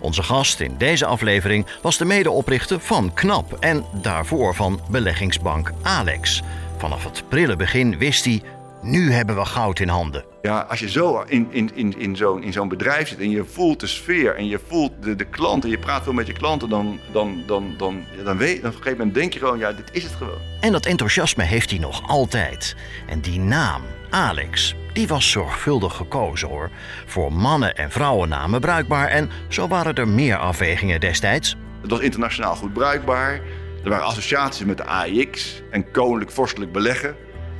Onze gast in deze aflevering was de medeoprichter van KNAP en daarvoor van beleggingsbank Alex. Vanaf het prille begin wist hij, nu hebben we goud in handen. Ja, als je zo in, in, in, in zo'n in zo'n bedrijf zit en je voelt de sfeer en je voelt de, de klanten, je praat veel met je klanten, dan, dan, dan, dan, ja, dan weet dan op een gegeven moment denk je gewoon, ja, dit is het gewoon. En dat enthousiasme heeft hij nog altijd. En die naam, Alex, die was zorgvuldig gekozen hoor. Voor mannen- en vrouwennamen bruikbaar en zo waren er meer afwegingen destijds. Het was internationaal goed bruikbaar. Er waren associaties met de AIX en koninklijk vorstelijk beleggen.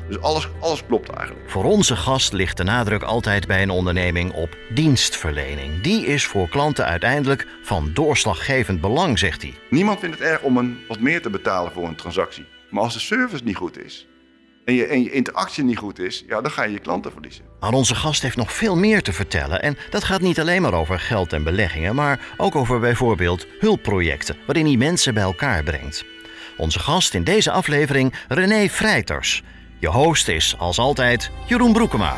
Dus alles, alles klopt eigenlijk. Voor onze gast ligt de nadruk altijd bij een onderneming op dienstverlening. Die is voor klanten uiteindelijk van doorslaggevend belang, zegt hij. Niemand vindt het erg om een, wat meer te betalen voor een transactie. Maar als de service niet goed is en je, en je interactie niet goed is, ja, dan ga je je klanten verliezen. Maar onze gast heeft nog veel meer te vertellen. En dat gaat niet alleen maar over geld en beleggingen, maar ook over bijvoorbeeld hulpprojecten, waarin hij mensen bij elkaar brengt. Onze gast in deze aflevering, René Vrijters. Je host is, als altijd, Jeroen Broekema.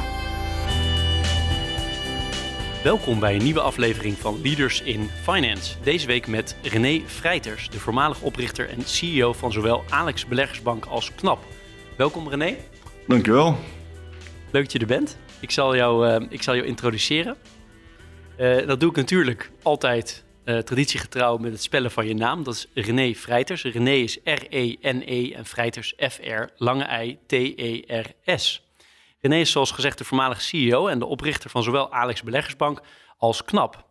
Welkom bij een nieuwe aflevering van Leaders in Finance. Deze week met René Vrijters, de voormalig oprichter en CEO van zowel Alex Beleggersbank als KNAP. Welkom René. Dankjewel. Leuk dat je er bent. Ik zal jou, uh, ik zal jou introduceren. Uh, dat doe ik natuurlijk altijd uh, traditiegetrouw met het spellen van je naam. Dat is René Vrijters. René is R-E-N-E en Vrijters F-R, lange I, T-E-R-S. René is zoals gezegd de voormalige CEO en de oprichter van zowel Alex Beleggersbank als KNAP.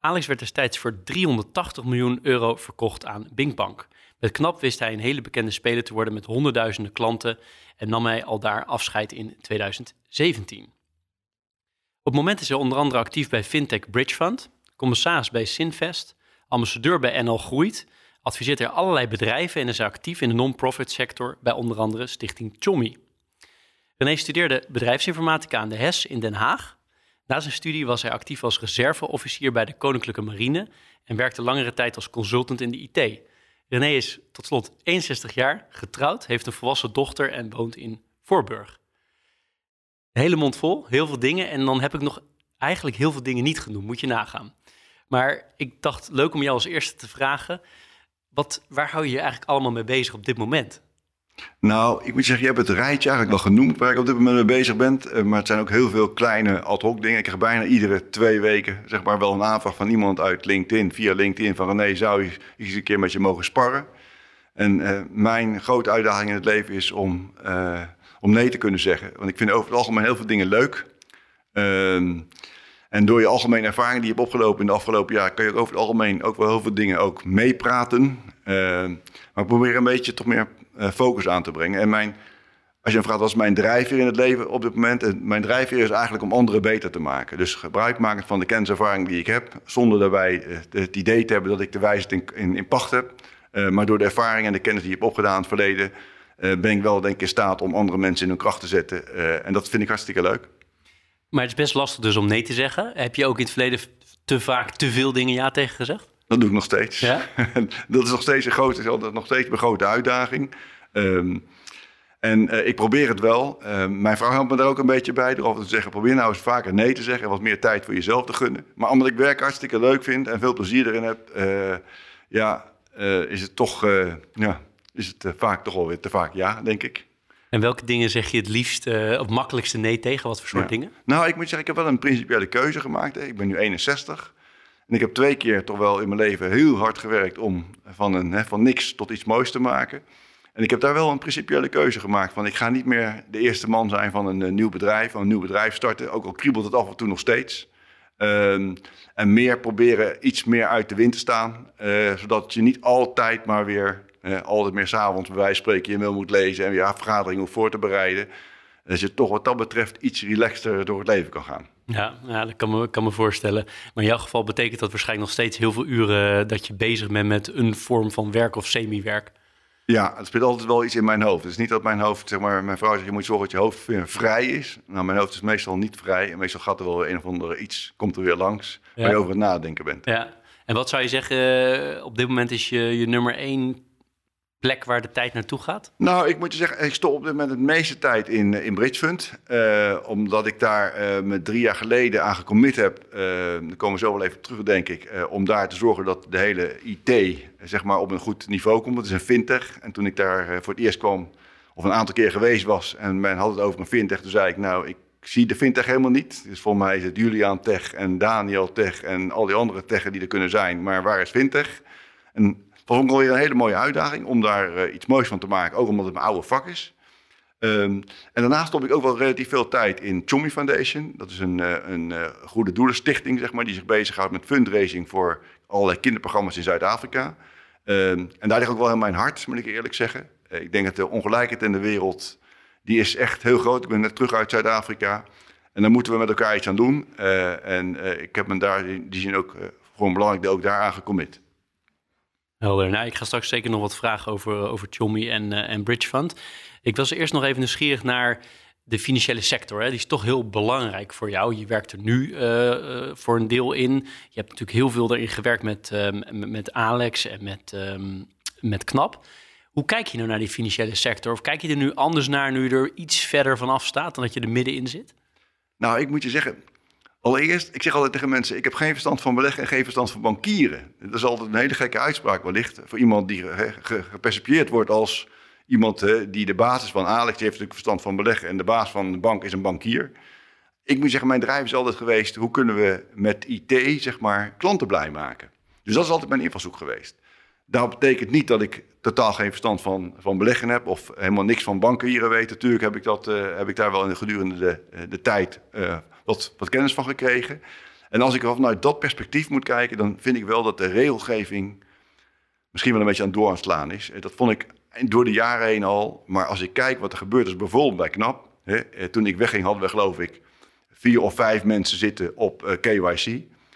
Alex werd destijds voor 380 miljoen euro verkocht aan Binkbank. Met KNAP wist hij een hele bekende speler te worden met honderdduizenden klanten en nam hij al daar afscheid in 2017. Op het moment is hij onder andere actief bij Fintech Bridge Fund, commissaris bij Sinvest, ambassadeur bij NL Groeit, adviseert hij allerlei bedrijven en is actief in de non-profit sector bij onder andere Stichting Chommy. René studeerde bedrijfsinformatica aan de HES in Den Haag. Na zijn studie was hij actief als reserveofficier bij de Koninklijke Marine en werkte langere tijd als consultant in de IT. René is tot slot 61 jaar, getrouwd, heeft een volwassen dochter en woont in Voorburg. Een hele mond vol, heel veel dingen. En dan heb ik nog eigenlijk heel veel dingen niet genoemd, moet je nagaan. Maar ik dacht, leuk om jou als eerste te vragen. Wat, waar hou je je eigenlijk allemaal mee bezig op dit moment? Nou, ik moet zeggen, je hebt het rijtje eigenlijk wel genoemd waar ik op dit moment mee bezig ben. Eh, maar het zijn ook heel veel kleine ad hoc dingen. Ik krijg bijna iedere twee weken zeg maar, wel een aanvraag van iemand uit LinkedIn, via LinkedIn, van René, zou je eens een keer met je mogen sparren? En uh, mijn grote uitdaging in het leven is om, uh, om nee te kunnen zeggen. Want ik vind over het algemeen heel veel dingen leuk. Uh, en door je algemene ervaring die je hebt opgelopen in de afgelopen jaar, kun je over het algemeen ook wel heel veel dingen ook meepraten. maar ik probeer een beetje toch meer uh, focus aan te brengen. En mijn, als je me vraagt, wat is mijn drijfveer in het leven op dit moment? En mijn drijfveer is eigenlijk om anderen beter te maken. Dus gebruik maken van de kenniservaring die ik heb, zonder daarbij uh, het idee te hebben dat ik de wijsheid in, in, in pacht heb. Uh, maar door de ervaring en de kennis die je hebt opgedaan in het verleden, ben ik wel denk ik in staat om andere mensen in hun kracht te zetten. en dat vind ik hartstikke leuk. Maar het is best lastig dus om nee te zeggen. Heb je ook in het verleden te vaak te veel dingen ja tegen gezegd? Dat doe ik nog steeds. Ja? dat is nog steeds een grote, is nog steeds een grote uitdaging. Um, en uh, ik probeer het wel. Uh, mijn vrouw helpt me daar ook een beetje bij. Door te zeggen, probeer nou eens vaker nee te zeggen. En wat meer tijd voor jezelf te gunnen. Maar omdat ik werk hartstikke leuk vind en veel plezier erin heb. Uh, ja, is het toch ja, is het vaak toch wel weer te vaak ja, denk ik. En welke dingen zeg je het liefst of makkelijkste nee tegen? Wat voor soort ja. dingen? Nou, ik moet zeggen, ik heb wel een principiële keuze gemaakt. Hè. Ik ben nu 61. En ik heb twee keer toch wel in mijn leven heel hard gewerkt om van, een, hè, van niks tot iets moois te maken. En ik heb daar wel een principiële keuze gemaakt. Van ik ga niet meer de eerste man zijn van een, een nieuw bedrijf, van een nieuw bedrijf starten. Ook al kriebelt het af en toe nog steeds. Um, en meer proberen iets meer uit de wind te staan. Uh, zodat je niet altijd maar weer, uh, altijd meer s'avonds bij wijze van spreken je mail moet lezen en weer vergadering hoeft voor te bereiden. Dat je toch wat dat betreft iets relaxter door het leven kan gaan. Ja, ja dat kan me, kan me voorstellen. Maar in jouw geval betekent dat waarschijnlijk nog steeds heel veel uren dat je bezig bent met een vorm van werk of semi-werk. Ja, het speelt altijd wel iets in mijn hoofd. Het is niet dat mijn hoofd, zeg maar, mijn vrouw zegt, je moet zorgen dat je hoofd weer vrij is. Nou, mijn hoofd is meestal niet vrij. En meestal gaat er wel een of andere iets, komt er weer langs, Ja. waar je over het nadenken bent. Ja. En wat zou je zeggen, eh, op dit moment is je, je nummer één plek waar de tijd naartoe gaat? Nou, ik moet je zeggen, ik stop op dit moment het meeste tijd in, eh, in Bridge Fund. Eh, omdat ik daar eh me drie jaar geleden aan gecommit heb. eh daar komen we zo wel even terug, denk ik. om daar te zorgen dat de hele IT zeg maar, op een goed niveau komt. Het is een fintech. En toen ik daar voor het eerst kwam, of een aantal keer geweest was... en men had het over een fintech, toen zei ik... nou, ik zie de fintech helemaal niet. Dus volgens mij is het Julian Tech en Daniel Tech... en al die andere techen die er kunnen zijn. Maar waar is fintech? En dat vond ik alweer een hele mooie uitdaging om daar eh, iets moois van te maken. Ook omdat het mijn oude vak is. Ehm, en daarnaast stop ik ook wel relatief veel tijd in Chommy Foundation. Dat is een, eh, een eh, goede doelenstichting, zeg maar, die zich bezighoudt met fundraising voor allerlei kinderprogramma's in Zuid-Afrika. Ehm, en daar ligt ook wel heel mijn hart, moet ik eerlijk zeggen. Ik denk dat de ongelijkheid in de wereld, die is echt heel groot. Ik ben net terug uit Zuid-Afrika. En daar moeten we met elkaar iets aan doen. En ik heb me daar in die zin ook eh, gewoon belangrijk ook daaraan gecommit. Helder. Nou, ik ga straks zeker nog wat vragen over, over Chommy en, eh, en Bridge Fund. Ik was eerst nog even nieuwsgierig naar de financiële sector. Hè. Die is toch heel belangrijk voor jou. Je werkt er nu eh, eh, voor een deel in. Je hebt natuurlijk heel veel erin gewerkt met, ehm, met- met Alex en met, ehm, met Knap. Hoe kijk je nou naar die financiële sector? Of kijk je er nu anders naar nu je er iets verder vanaf staat dan dat je er middenin zit? Nou, ik moet je zeggen, allereerst, ik zeg altijd tegen mensen, ik heb geen verstand van beleggen en geen verstand van bankieren. Dat is altijd een hele gekke uitspraak wellicht, voor iemand die hè, ge- gepercipieerd wordt als iemand die de basis van Alex, heeft natuurlijk verstand van beleggen en de baas van de bank is een bankier. Ik moet zeggen, mijn drijf is altijd geweest, hoe kunnen we met IT, zeg maar, klanten blij maken? Dus dat is altijd mijn invalshoek geweest. Dat betekent niet dat ik totaal geen verstand van, van beleggen heb of helemaal niks van bankieren weet. Natuurlijk heb ik, dat, eh, heb ik daar wel in de gedurende de, eh, de tijd eh, wat, wat kennis van gekregen. En als ik er vanuit dat perspectief moet kijken, dan vind ik wel dat de regelgeving misschien wel een beetje aan door het slaan is. Eh, Dat vond ik door de jaren heen al. Maar als ik kijk wat er gebeurd is, bijvoorbeeld bij KNAP. Hè, eh, toen ik wegging hadden we geloof ik vier of vijf mensen zitten op eh, KYC.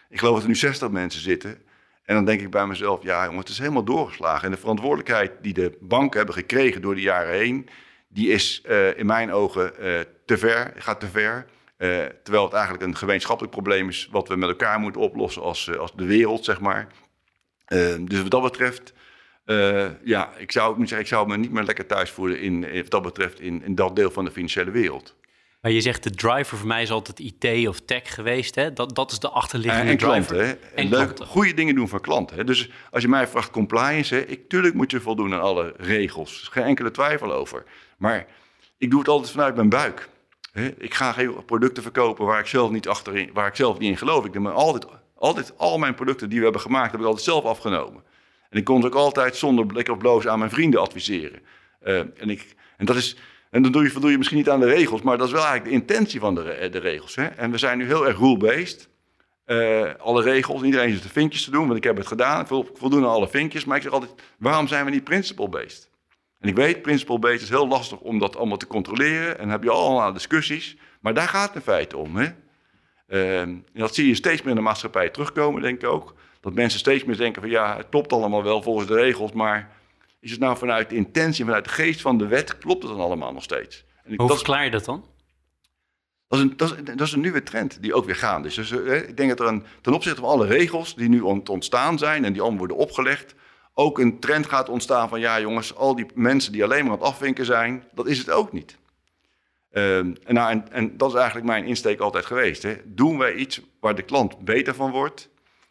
Ik geloof dat er nu 60 mensen zitten. En dan denk ik bij mezelf, ja jongens, het is helemaal doorgeslagen. En de verantwoordelijkheid die de banken hebben gekregen door de jaren heen... die is in mijn ogen te ver, gaat te ver. Eh, terwijl het eigenlijk een gemeenschappelijk probleem is... wat we met elkaar moeten oplossen als, eh, als de wereld, zeg maar. Eh, dus wat dat betreft... ja, ik zou, zeggen, ik zou me niet meer lekker thuis voelen in, in- wat dat betreft in, in dat deel van de financiële wereld. Maar je zegt de driver voor mij is altijd IT of tech geweest. Hè? Dat, dat is de En, achterliggende en driver. klanten? En Leuk, klanten. goede dingen doen voor klanten. Hè? Dus als je mij vraagt compliance, hè? Ik, tuurlijk moet je voldoen aan alle regels. Geen enkele twijfel over. Maar ik doe het altijd vanuit mijn buik. Ik ga geen producten verkopen waar ik zelf niet, achterin, waar ik zelf niet in geloof. Ik me altijd, altijd al mijn producten die we hebben gemaakt, heb ik altijd zelf afgenomen. En ik kon ze ook altijd zonder blik of bloos aan mijn vrienden adviseren. Eh, en, ik, en dat is... En dan doe je, voldoe je misschien niet aan de regels, maar dat is wel eigenlijk de intentie van de, de regels. Hè? En we zijn nu heel erg rule-based. Eh, alle regels, iedereen zit de vinkjes te doen, want ik heb het gedaan. Ik voldoen aan alle vinkjes, maar ik zeg altijd, waarom zijn we niet principle-based? En ik weet, principle-based is heel lastig om dat allemaal te controleren. En dan heb je allemaal discussies, maar daar gaat het in feite om. Hè? Eh, en dat zie je steeds meer in de maatschappij terugkomen, denk ik ook. Dat mensen steeds meer denken van ja, het klopt allemaal wel volgens de regels, maar is het nou vanuit de intentie, vanuit de geest van de wet, klopt het dan allemaal nog steeds? En ik- Hoe dat verklaar je dat dan? dat is, een, dat, is, dat is een nieuwe trend die ook weer gaande is. Dus eh, ik denk dat er een, ten opzichte van alle regels die nu ont- ontstaan zijn en die allemaal worden opgelegd, ook een trend gaat ontstaan van ja jongens, al die mensen die alleen maar aan het afvinken zijn, dat is het ook niet. Ehm, en, nou, en, dat is eigenlijk mijn insteek altijd geweest. Hè. Doen wij iets waar de klant beter van wordt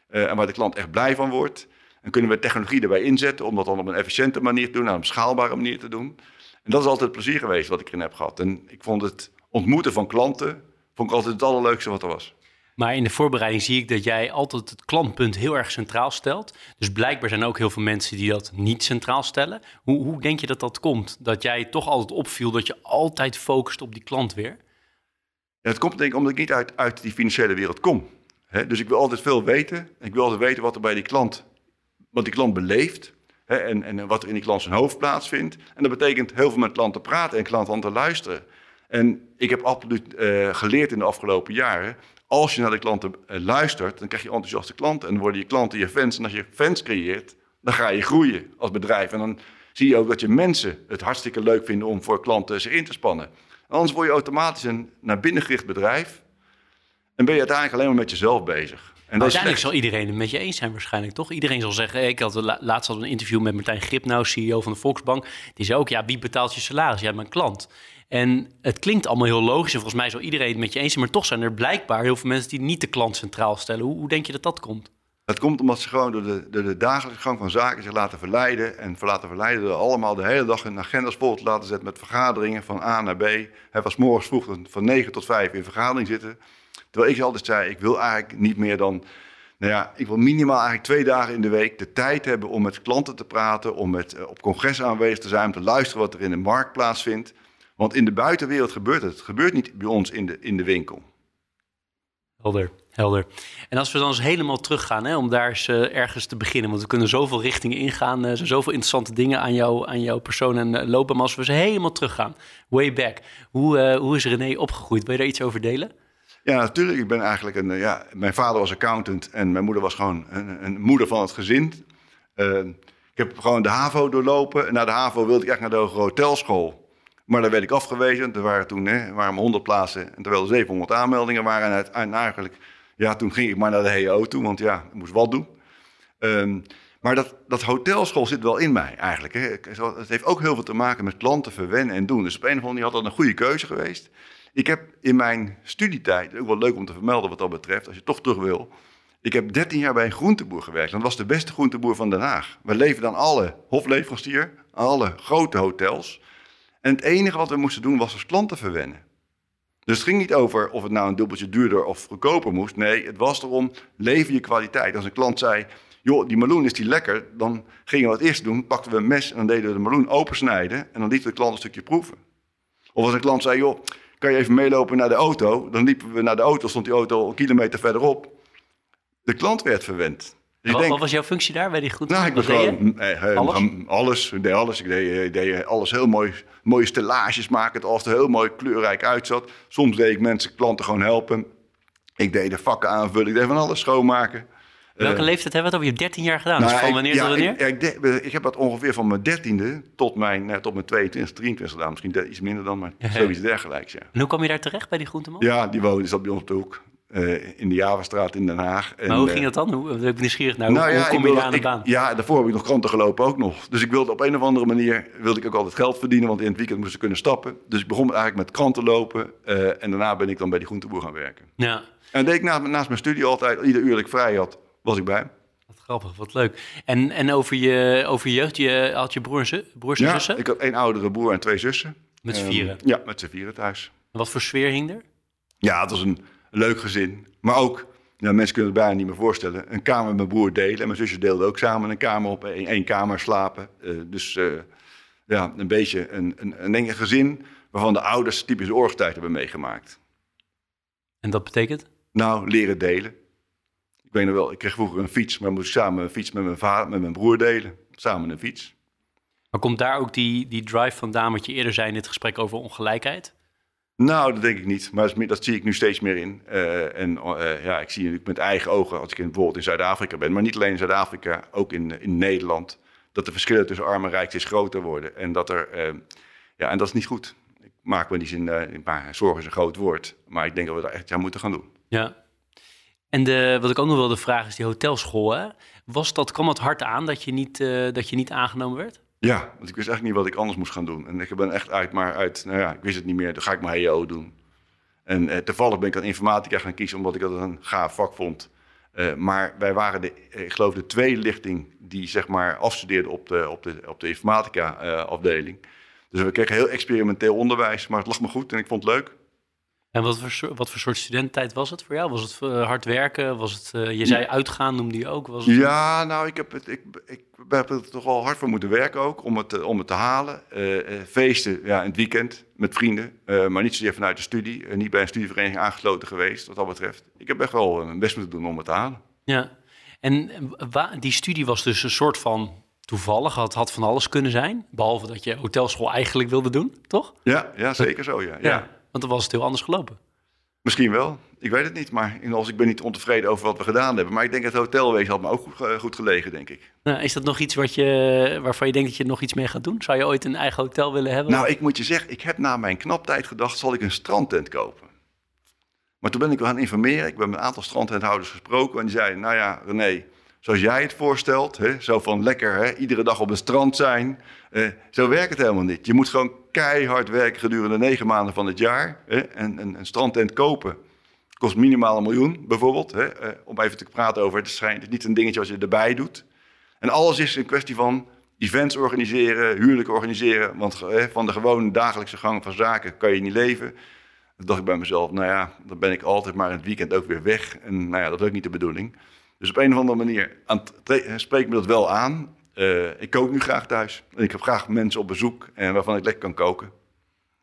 eh, en waar de klant echt blij van wordt, en kunnen we technologie erbij inzetten om dat dan op een efficiënte manier te doen, en op een schaalbare manier te doen. En dat is altijd plezier geweest wat ik erin heb gehad. En ik vond het ontmoeten van klanten vond ik altijd het allerleukste wat er was. Maar in de voorbereiding zie ik dat jij altijd het klantpunt heel erg centraal stelt. Dus blijkbaar zijn er ook heel veel mensen die dat niet centraal stellen. Hoe, hoe denk je dat dat komt? Dat jij toch altijd opviel dat je altijd focust op die klant weer? Het komt denk ik omdat ik niet uit, uit die financiële wereld kom. Dus ik wil altijd veel weten. Ik wil altijd weten wat er bij die klant, wat die klant beleeft. En, en wat er in die klant zijn hoofd plaatsvindt. En dat betekent heel veel met klanten praten en klanten te luisteren. En ik heb absoluut eh, geleerd in de afgelopen jaren. Als je naar de klanten eh, luistert, dan krijg je enthousiaste klanten. En dan worden je klanten je fans. En als je fans creëert, dan ga je groeien als bedrijf. En dan zie je ook dat je mensen het hartstikke leuk vinden om voor klanten zich in te spannen. Anders word je automatisch een naar binnen gericht bedrijf en ben je uiteindelijk alleen maar met jezelf bezig. En uiteindelijk zal iedereen het met je eens zijn waarschijnlijk, toch? Iedereen zal zeggen, ik had laatst had een interview met Martijn Gripnau, CEO van de Volksbank. Die zei ook, ja, wie betaalt je salaris? Ja, mijn klant. En het klinkt allemaal heel logisch en volgens mij zal iedereen het met je eens zijn. Maar toch zijn er blijkbaar heel veel mensen die niet de klant centraal stellen. Hoe, denk je dat dat komt? Dat komt omdat ze gewoon door de, door de dagelijkse gang van zaken zich laten verleiden. En laten verleiden door allemaal de hele dag hun agenda's vol te laten zetten met vergaderingen van A naar B. Hij was morgens vroeg van 9 tot 5 in vergadering zitten. Terwijl ik altijd zei, ik wil eigenlijk niet meer dan... Nou ja, ik wil minimaal eigenlijk twee dagen in de week de tijd hebben om met klanten te praten, om met, eh, op congressen aanwezig te zijn, om te luisteren wat er in de markt plaatsvindt. Want in de buitenwereld gebeurt het. Het gebeurt niet bij ons in de, in de winkel. Helder, helder. En als we dan eens helemaal teruggaan, hè, om daar eens uh, ergens te beginnen. Want we kunnen zoveel richtingen ingaan. Uh, zoveel interessante dingen aan, jou, aan jouw persoon en uh, lopen. Maar als we eens helemaal teruggaan, way back. Hoe, hoe is René opgegroeid? Wil je daar iets over delen? Ja, natuurlijk. Ik ben eigenlijk een. Ja, mijn vader was accountant en mijn moeder was gewoon een, een moeder van het gezin. ik heb gewoon de HAVO doorlopen. En na de HAVO wilde ik echt naar de Hotelschool. Maar daar werd ik afgewezen. Er waren toen hè, waren 100 plaatsen, en terwijl er 700 aanmeldingen waren. En eigenlijk, ja, toen ging ik maar naar de HEO toe, want ja, ik moest wat doen. Um, maar dat, dat hotelschool zit wel in mij eigenlijk. Hè. Het heeft ook heel veel te maken met klanten verwennen en doen. Dus op een had dat een goede keuze geweest. Ik heb in mijn studietijd, ook wel leuk om te vermelden wat dat betreft, als je toch terug wil. Ik heb 13 jaar bij een groenteboer gewerkt. Dat was de beste groenteboer van Den Haag. We leverden dan alle hofleverancier, alle grote hotels. En het enige wat we moesten doen was als klanten verwennen. Dus het ging niet over of het nou een dubbeltje duurder of goedkoper moest. Nee, het was erom, lever je kwaliteit. Als een klant zei, joh, die meloen is die lekker, dan gingen we het eerst doen, pakten we een mes en dan deden we de meloen opensnijden en dan lieten we de klant een stukje proeven. Of als een klant zei, joh, kan je even meelopen naar de auto? Dan liepen we naar de auto, stond die auto een kilometer verderop. De klant werd verwend. Dus wat, wat, was jouw functie daar bij die goed? Nou, ik was gewoon eh, alles? alles. Ik deed alles. Ik deed, ik deed alles heel mooi, mooie stellages maken, het er heel mooi kleurrijk uitzat. Soms deed ik mensen, klanten gewoon helpen. Ik deed de vakken aanvullen, ik deed van alles schoonmaken. Welke uh, leeftijd hebben we het over? Je 13 jaar gedaan. Nou, dus van wanneer tot wanneer? Ik, ik, ik, heb dat ongeveer van mijn dertiende tot mijn, nou, tot mijn 22, 23 gedaan. Misschien iets minder dan, maar zoiets dergelijks. Ja. En hoe kwam je daar terecht bij die groenteman? Ja, die woonde zat bij ons op de hoek. Uh, in de Javastraat in Den Haag. Maar hoe ging eh, dat dan? Hoe, ben ik nieuwsgierig naar. Nou, hoe, ja, kom je daar aan de baan? Ja, daarvoor heb ik nog kranten gelopen ook nog. Dus ik wilde op een of andere manier wilde ik ook altijd geld verdienen, want in het weekend moest ik kunnen stappen. Dus ik begon eigenlijk met kranten lopen uh, en daarna ben ik dan bij die groenteboer gaan werken. Ja. En deed ik naast, naast mijn studie altijd, ieder uur dat ik vrij had, was ik bij Wat grappig, wat leuk. En, en over, je, over je jeugd, je, had je broers, broers en ja, zussen? ik had één oudere broer en twee zussen. Met z'n vieren? Um, ja, met z'n vieren thuis. En wat voor sfeer hing er? Ja, het was een leuk gezin. Maar ook, mensen kunnen het bijna niet meer voorstellen, een kamer met mijn broer delen. En mijn zusje deelde ook samen een kamer op, één, één kamer slapen. Uh, dus uh, ja, een beetje een, een, een gezin waarvan de ouders typische oorlogstijd hebben meegemaakt. En dat betekent? Nou, leren delen. Ik weet nog wel, ik kreeg vroeger een fiets, maar moest samen een fiets met mijn vader, met mijn broer delen. Samen een fiets. Maar komt daar ook die, die drive vandaan, wat je eerder zei in dit gesprek over ongelijkheid? Nou, dat denk ik niet. Maar dat zie ik nu steeds meer in. Uh, en uh, ja, ik zie natuurlijk met eigen ogen, als ik in, bijvoorbeeld in Zuid-Afrika ben, maar niet alleen in Zuid-Afrika, ook in, in Nederland, dat de verschillen tussen arm en rijk steeds groter worden. En dat er, uh, ja, en dat is niet goed. Ik maak me die zin, maar zorg is een groot woord. Maar ik denk dat we daar echt aan moeten gaan doen. Ja. En de, wat ik ook nog wilde vragen is die hotelschool. Hè? Was dat, kwam het hard aan dat je niet, dat je niet aangenomen werd? Ja, want ik wist eigenlijk niet wat ik anders moest gaan doen. En ik ben echt uit, maar uit, nou ja, ik wist het niet meer. Dan ga ik mijn HEO doen. En eh, toevallig ben ik dan informatica gaan kiezen, omdat ik dat een gaaf vak vond. Uh, maar wij waren, de, ik geloof, de tweede lichting die zeg maar afstudeerde op de, op de, op de informatica-afdeling. dus we kregen heel experimenteel onderwijs, maar het lag me goed en ik vond het leuk. En wat voor, wat voor soort studententijd was het voor jou? Was het uh, hard werken? Was het, uh, je zei uitgaan, noemde je ook? Was het... Ja, nou, ik heb, het, ik, ik heb er toch wel hard voor moeten werken ook, om het, om het te halen. Uh, feesten, ja, in het weekend, met vrienden, maar niet zozeer vanuit de studie. niet bij een studievereniging aangesloten geweest, wat dat betreft. Ik heb echt wel mijn best moeten doen om het te halen. Ja, en die studie was dus een soort van toevallig, had, had van alles kunnen zijn. Behalve dat je hotelschool eigenlijk wilde doen, toch? Ja, ja zeker zo, ja. ja. ja. Want dan was het heel anders gelopen. Misschien wel. Ik weet het niet, maar als ik ben niet ontevreden over wat we gedaan hebben. Maar ik denk het hotelwezen had me ook goed, goed gelegen, denk ik. Nou, is dat nog iets wat je, waarvan je denkt dat je nog iets mee gaat doen? Zou je ooit een eigen hotel willen hebben? Nou, ik moet je zeggen, ik heb na mijn knaptijd gedacht, zal ik een strandtent kopen? Maar toen ben ik wel gaan informeren. Ik ben met een aantal strandtenthouders gesproken. En die zeiden, nou ja, René, zoals jij het voorstelt, hè, zo van lekker hè, iedere dag op het strand zijn. Eh, zo werkt het helemaal niet. Je moet gewoon keihard werken gedurende negen maanden van het jaar. Hè, en, een strandtent kopen kost minimaal een miljoen bijvoorbeeld. Hè, eh, om even te praten over, het is, het is niet een dingetje als je erbij doet. En alles is een kwestie van events organiseren, huwelijken organiseren. Want hè, van de gewone dagelijkse gang van zaken kan je niet leven. Dan dacht ik bij mezelf, nou ja, dan ben ik altijd maar in het weekend ook weer weg. En nou ja, dat is ook niet de bedoeling. Dus op een of andere manier spreek me dat wel aan. Uh, ik kook nu graag thuis. En ik heb graag mensen op bezoek en waarvan ik lekker kan koken.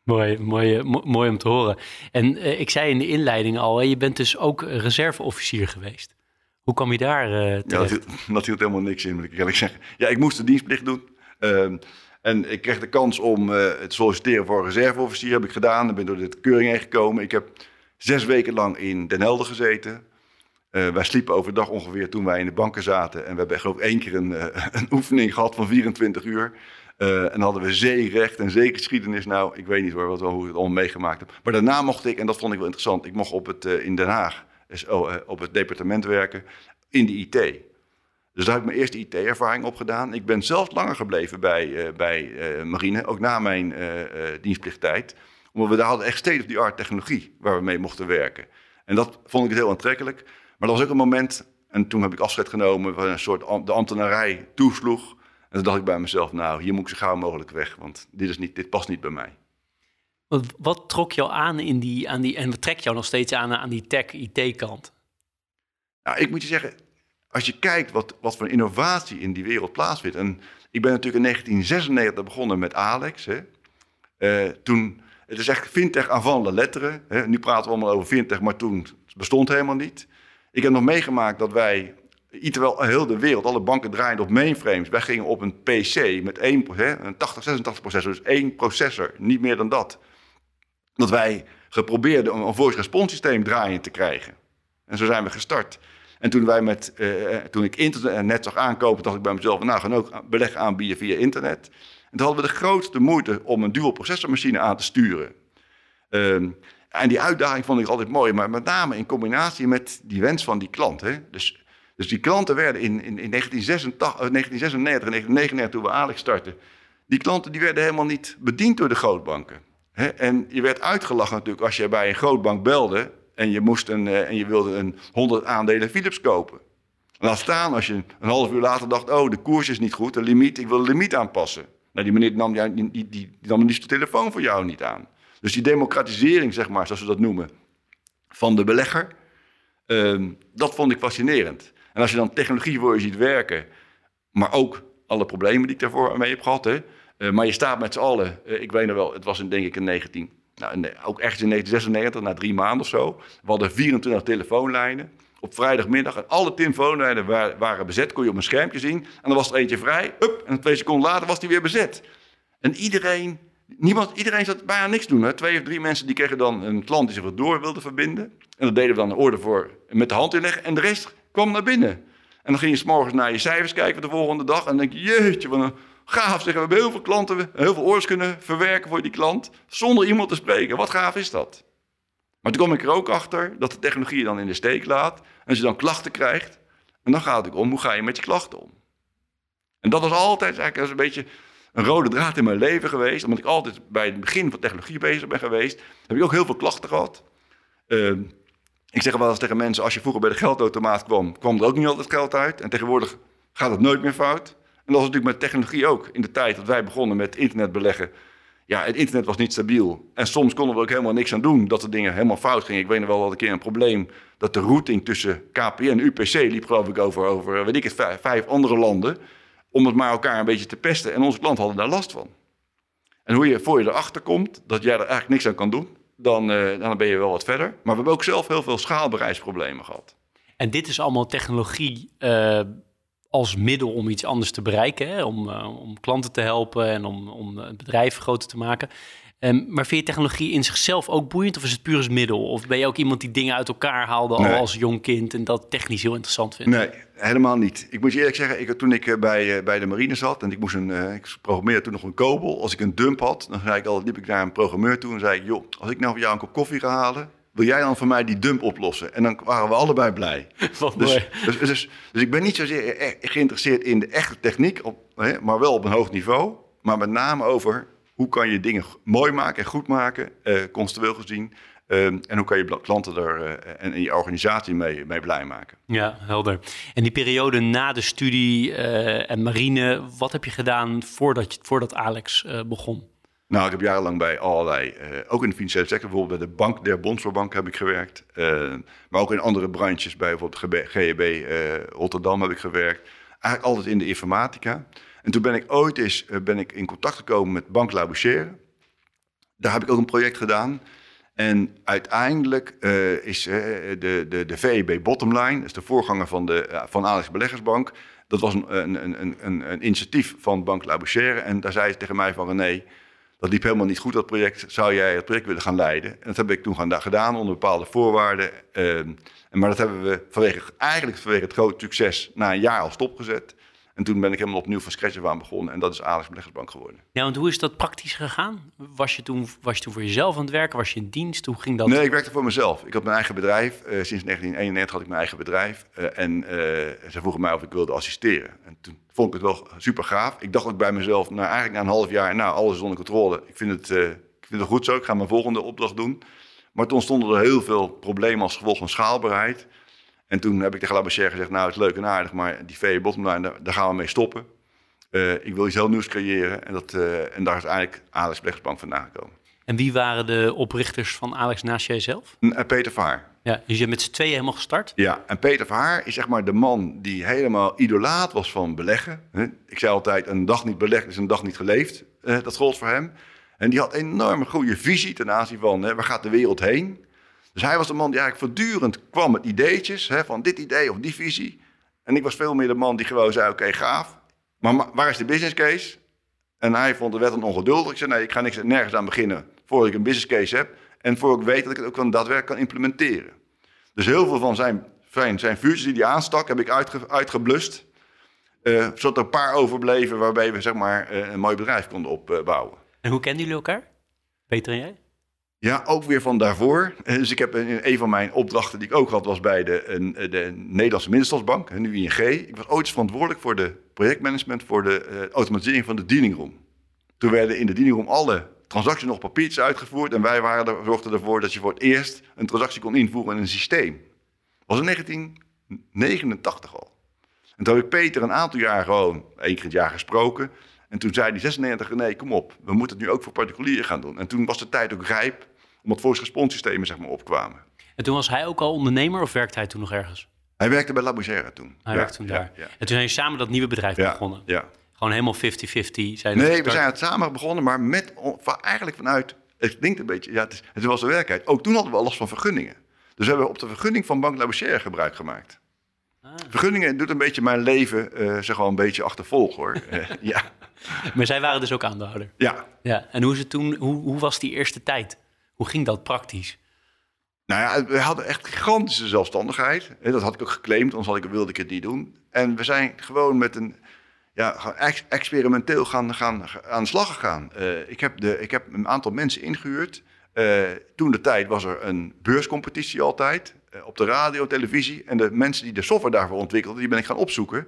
Mooi, mooi, mooi om te horen. En uh, ik zei in de inleiding al, je bent dus ook reserveofficier geweest. Hoe kwam je daar uh, Ja, dat hield, dat hield, helemaal niks in, moet ik eerlijk zeggen. Ja, ik moest de dienstplicht doen. Ehm, en ik kreeg de kans om te solliciteren voor reserveofficier. Heb ik gedaan. Ik ben door de keuring heen gekomen. Ik heb zes weken lang in Den Helder gezeten. Uh, wij sliepen overdag ongeveer toen wij in de banken zaten. En we hebben geloof ik één keer een, uh, een oefening gehad van 24 uur. Uh, en hadden we zeerecht en zeegeschiedenis. Nou, ik weet niet hoor, wat, hoe ik het allemaal meegemaakt heb. Maar daarna mocht ik, en dat vond ik wel interessant, ik mocht op het, in Den Haag op het departement werken in de IT. Dus daar heb ik mijn eerste IT-ervaring op gedaan. Ik ben zelfs langer gebleven bij, bij marine, ook na mijn dienstplichttijd. Omdat we daar hadden echt state-of-the-art technologie waar we mee mochten werken. En dat vond ik heel aantrekkelijk. Maar dat was ook een moment, en toen heb ik afscheid genomen, waar een soort de ambtenarij toesloeg. En toen dacht ik bij mezelf, nou, hier moet ik zo gauw mogelijk weg, want dit, is niet, dit past niet bij mij. Wat, wat trok jou aan in die, aan die, en wat trekt jou nog steeds aan aan die tech-IT-kant? Nou, ik moet je zeggen, als je kijkt wat, wat voor innovatie in die wereld plaatsvindt. En ik ben natuurlijk in 1996 begonnen met Alex. Hè. Uh, toen, het is echt fintech avant la letteren. Hè. Nu praten we allemaal over fintech, maar toen bestond helemaal niet. Ik heb nog meegemaakt dat wij, terwijl heel de wereld, alle banken draaiden op mainframes. Wij gingen op een PC met een 80, 86 processor, dus één processor, niet meer dan dat. Dat wij geprobeerd om een voice response systeem draaien te krijgen. En zo zijn we gestart. En toen, wij met, uh, toen ik internet zag aankopen, dacht ik bij mezelf, nou gaan ook beleg aanbieden via internet. En toen hadden we de grootste moeite om een dual processormachine aan te sturen. Uh, en die uitdaging vond ik altijd mooi, maar met name in combinatie met die wens van die klant. Hè? Dus, dus die klanten werden in, in, in 1986, 1996 en 1999, toen we Alex startten, die klanten die werden helemaal niet bediend door de grootbanken. Hè? En je werd uitgelachen natuurlijk als je bij een grootbank belde en je, moest een, en je wilde een 100 aandelen Philips kopen. Laat staan als je een half uur later dacht, oh de koers is niet goed, de limiet, ik wil de limiet aanpassen. Nou, die meneer nam, die, die, die, de telefoon voor jou niet aan. Dus die democratisering, zeg maar, zoals we dat noemen, van de belegger, uh, dat vond ik fascinerend. En als je dan technologie voor je ziet werken, maar ook alle problemen die ik daarvoor mee heb gehad, hè, uh, maar je staat met z'n allen, uh, ik weet nog wel, het was in, denk ik in 19, nou, ook echt in 1996, na drie maanden of zo. We hadden 24 telefoonlijnen op vrijdagmiddag. En alle telefoonlijnen waren bezet, kon je op een schermpje zien. En dan was er eentje vrij, up, en twee seconden later was die weer bezet. En iedereen Niemand, iedereen zat bijna niks doen. Hè? Twee of drie mensen die kregen dan een klant die zich wat door wilde verbinden. En dat deden we dan een orde voor met de hand inleggen. En de rest kwam naar binnen. En dan ging je morgens naar je cijfers kijken de volgende dag. En dan denk je, jeetje, wat een gaaf. Zeg, we hebben heel veel klanten, heel veel orders kunnen verwerken voor die klant. Zonder iemand te spreken. Wat gaaf is dat? Maar toen kom ik er ook achter dat de technologie je dan in de steek laat. En je dan klachten krijgt. En dan gaat het om, hoe ga je met je klachten om? En dat was altijd eigenlijk een beetje een rode draad in mijn leven geweest. Omdat ik altijd bij het begin van technologie bezig ben geweest. Heb ik ook heel veel klachten gehad. Uh, ik zeg wel eens tegen mensen, als je vroeger bij de geldautomaat kwam, kwam er ook niet altijd geld uit. En tegenwoordig gaat het nooit meer fout. En dat was natuurlijk met technologie ook. In de tijd dat wij begonnen met internet beleggen. Ja, het internet was niet stabiel. En soms konden we ook helemaal niks aan doen dat de dingen helemaal fout gingen. Ik weet nog wel dat een keer een probleem dat de routing tussen KPN en UPC liep, geloof ik, over, over weet ik het, vijf andere landen om het maar elkaar een beetje te pesten. En onze klanten hadden daar last van. En hoe je voor je erachter komt dat jij er eigenlijk niks aan kan doen, dan, uh, dan ben je wel wat verder. Maar we hebben ook zelf heel veel schaalbereiksproblemen gehad. En dit is allemaal technologie uh, als middel om iets anders te bereiken, hè? Om, uh, om klanten te helpen en om, om het bedrijf groter te maken. Ehm, maar vind je technologie in zichzelf ook boeiend of is het puur als middel? Of ben je ook iemand die dingen uit elkaar haalde Nee. al als jong kind en dat technisch heel interessant vindt? Nee, helemaal niet. Ik moet je eerlijk zeggen, ik, toen ik eh, bij, eh, bij de marine zat en ik moest een, eh, ik programmeerde toen nog een kobel. Als ik een dump had, dan zei ik al, liep ik naar een programmeur toe en zei ik, joh, als ik nou voor jou een kop koffie ga halen, wil jij dan voor mij die dump oplossen? En dan waren we allebei blij. Wat Dus, mooi. dus, dus, dus ik ben niet zozeer e- geïnteresseerd in de echte techniek, op, hè, maar wel op een hoog niveau. Maar met name over hoe kan je dingen mooi maken en goed maken, conceptueel gezien. eh, en hoe kan je klanten er eh, en, en je organisatie mee, mee blij maken. Ja, helder. En die periode na de studie eh, en marine, wat heb je gedaan voordat, je, voordat Alex begon? Nou, ik heb jarenlang bij allerlei, ook in de financiële sector, bijvoorbeeld bij de Bank der Bondsvoorbank heb ik gewerkt. maar ook in andere branches, bij bijvoorbeeld GB, GEB Rotterdam heb ik gewerkt. Eigenlijk altijd in de informatica. En toen ben ik ooit eens eh, ben ik in contact gekomen met Bank Labouchere. Daar heb ik ook een project gedaan. En uiteindelijk eh, is eh, de, de, de VEB Bottomline, dat is de voorganger van, de, van Alex Beleggersbank. Dat was een, een, een, een, een initiatief van Bank Labouchere. En daar zei ze tegen mij van René, dat liep helemaal niet goed, dat project. Zou jij het project willen gaan leiden? En dat heb ik toen gaan- gedaan onder bepaalde voorwaarden. Ehm, maar dat hebben we vanwege, eigenlijk vanwege het grote succes na een jaar al stopgezet. En toen ben ik helemaal opnieuw van scratch af aan begonnen. En dat is Alex Beleggersbank geworden. Ja, want hoe is dat praktisch gegaan? Was je toen, was je toen voor jezelf aan het werken? Was je in dienst? Hoe ging dat? Nee, ik werkte voor mezelf. Ik had mijn eigen bedrijf. Eh, sinds 1991 had ik mijn eigen bedrijf. Eh, en eh, ze vroegen mij of ik wilde assisteren. En toen vond ik het wel super gaaf. Ik dacht ook bij mezelf, nou eigenlijk na een half jaar, nou alles is onder controle. Ik vind het, ik vind het goed zo. Ik ga mijn volgende opdracht doen. Maar toen stonden er heel veel problemen als gevolg van schaalbaarheid. En toen heb ik tegen Labouchere gezegd, nou het is leuk en aardig, maar die VE bottomline, daar, daar gaan we mee stoppen. Eh, ik wil iets heel nieuws creëren. En, dat, eh, en daar is eigenlijk Alex Beleggersbank vandaan gekomen. En wie waren de oprichters van Alex naast jijzelf? En Peter Vaar. Ja, dus je bent met z'n tweeën helemaal gestart? Ja, en Peter Verhaar is zeg maar de man die helemaal idolaat was van beleggen. Ik zei altijd, een dag niet belegd is een dag niet geleefd. Eh, dat gold voor hem. En die had een enorme goede visie ten aanzien van, hè, waar gaat de wereld heen? Dus hij was de man die eigenlijk voortdurend kwam met ideetjes, hè, van dit idee of die visie. En ik was veel meer de man die gewoon zei, oké, gaaf. Maar ma- waar is de business case? En hij vond de wet dan ongeduldig. Zei, nee, ik ga niks, nergens aan beginnen voordat ik een business case heb. En voor ik weet dat ik het ook kan daadwerkelijk kan implementeren. Dus heel veel van zijn, zijn, zijn vuurtjes die hij aanstak, heb ik uitge, uitgeblust. Eh, zodat er een paar overbleven waarbij we zeg maar, eh, een mooi bedrijf konden opbouwen. En hoe kenden jullie elkaar? Peter en jij? Ja, ook weer van daarvoor. Dus ik heb een, een van mijn opdrachten die ik ook had, was bij de, de Nederlandse Middenstandsbank, nu ING. Ik was ooit verantwoordelijk voor de projectmanagement voor de eh, automatisering van de dealing room. Toen werden in de dealing room alle transacties nog papiertjes uitgevoerd. En wij waren er, zorgden ervoor dat je voor het eerst een transactie kon invoeren in een systeem. Dat was in 1989 al. En toen heb ik Peter een aantal jaar gewoon één keer het jaar gesproken. En toen zei hij 96, nee, kom op, we moeten het nu ook voor particulieren gaan doen. En toen was de tijd ook rijp, omdat volgens responssystemen zeg maar opkwamen. En toen was hij ook al ondernemer of werkte hij toen nog ergens? Hij werkte bij Labouchere toen. Hij Ja, werkte toen ja, daar. Ja, En toen zijn je samen dat nieuwe bedrijf begonnen. ja. Gewoon helemaal 50-50. Zijn het Nee, we zijn het samen begonnen, maar met, eigenlijk vanuit, het klinkt een beetje, ja, het, is, het was de werkelijkheid. Ook toen hadden we al last van vergunningen. Dus we hebben op de vergunning van Bank Labouchere gebruik gemaakt. Ah. Vergunningen doet een beetje mijn leven, eh zeg wel een beetje achtervolg hoor. Eh, ja, Maar zij waren dus ook aandeelhouder. ja, Ja. En hoe, is het toen, hoe, hoe was die eerste tijd? Hoe ging dat praktisch? Nou ja, we hadden echt gigantische zelfstandigheid. Dat had ik ook geclaimd, anders had ik, wilde ik het niet doen. En we zijn gewoon met een, ja, experimenteel gaan, gaan, aan de slag gegaan. Eh, ik, heb de, ik heb een aantal mensen ingehuurd. Eh, toen de tijd was er een beurscompetitie altijd, eh, op de radio, televisie. En de mensen die de software daarvoor ontwikkelden, die ben ik gaan opzoeken.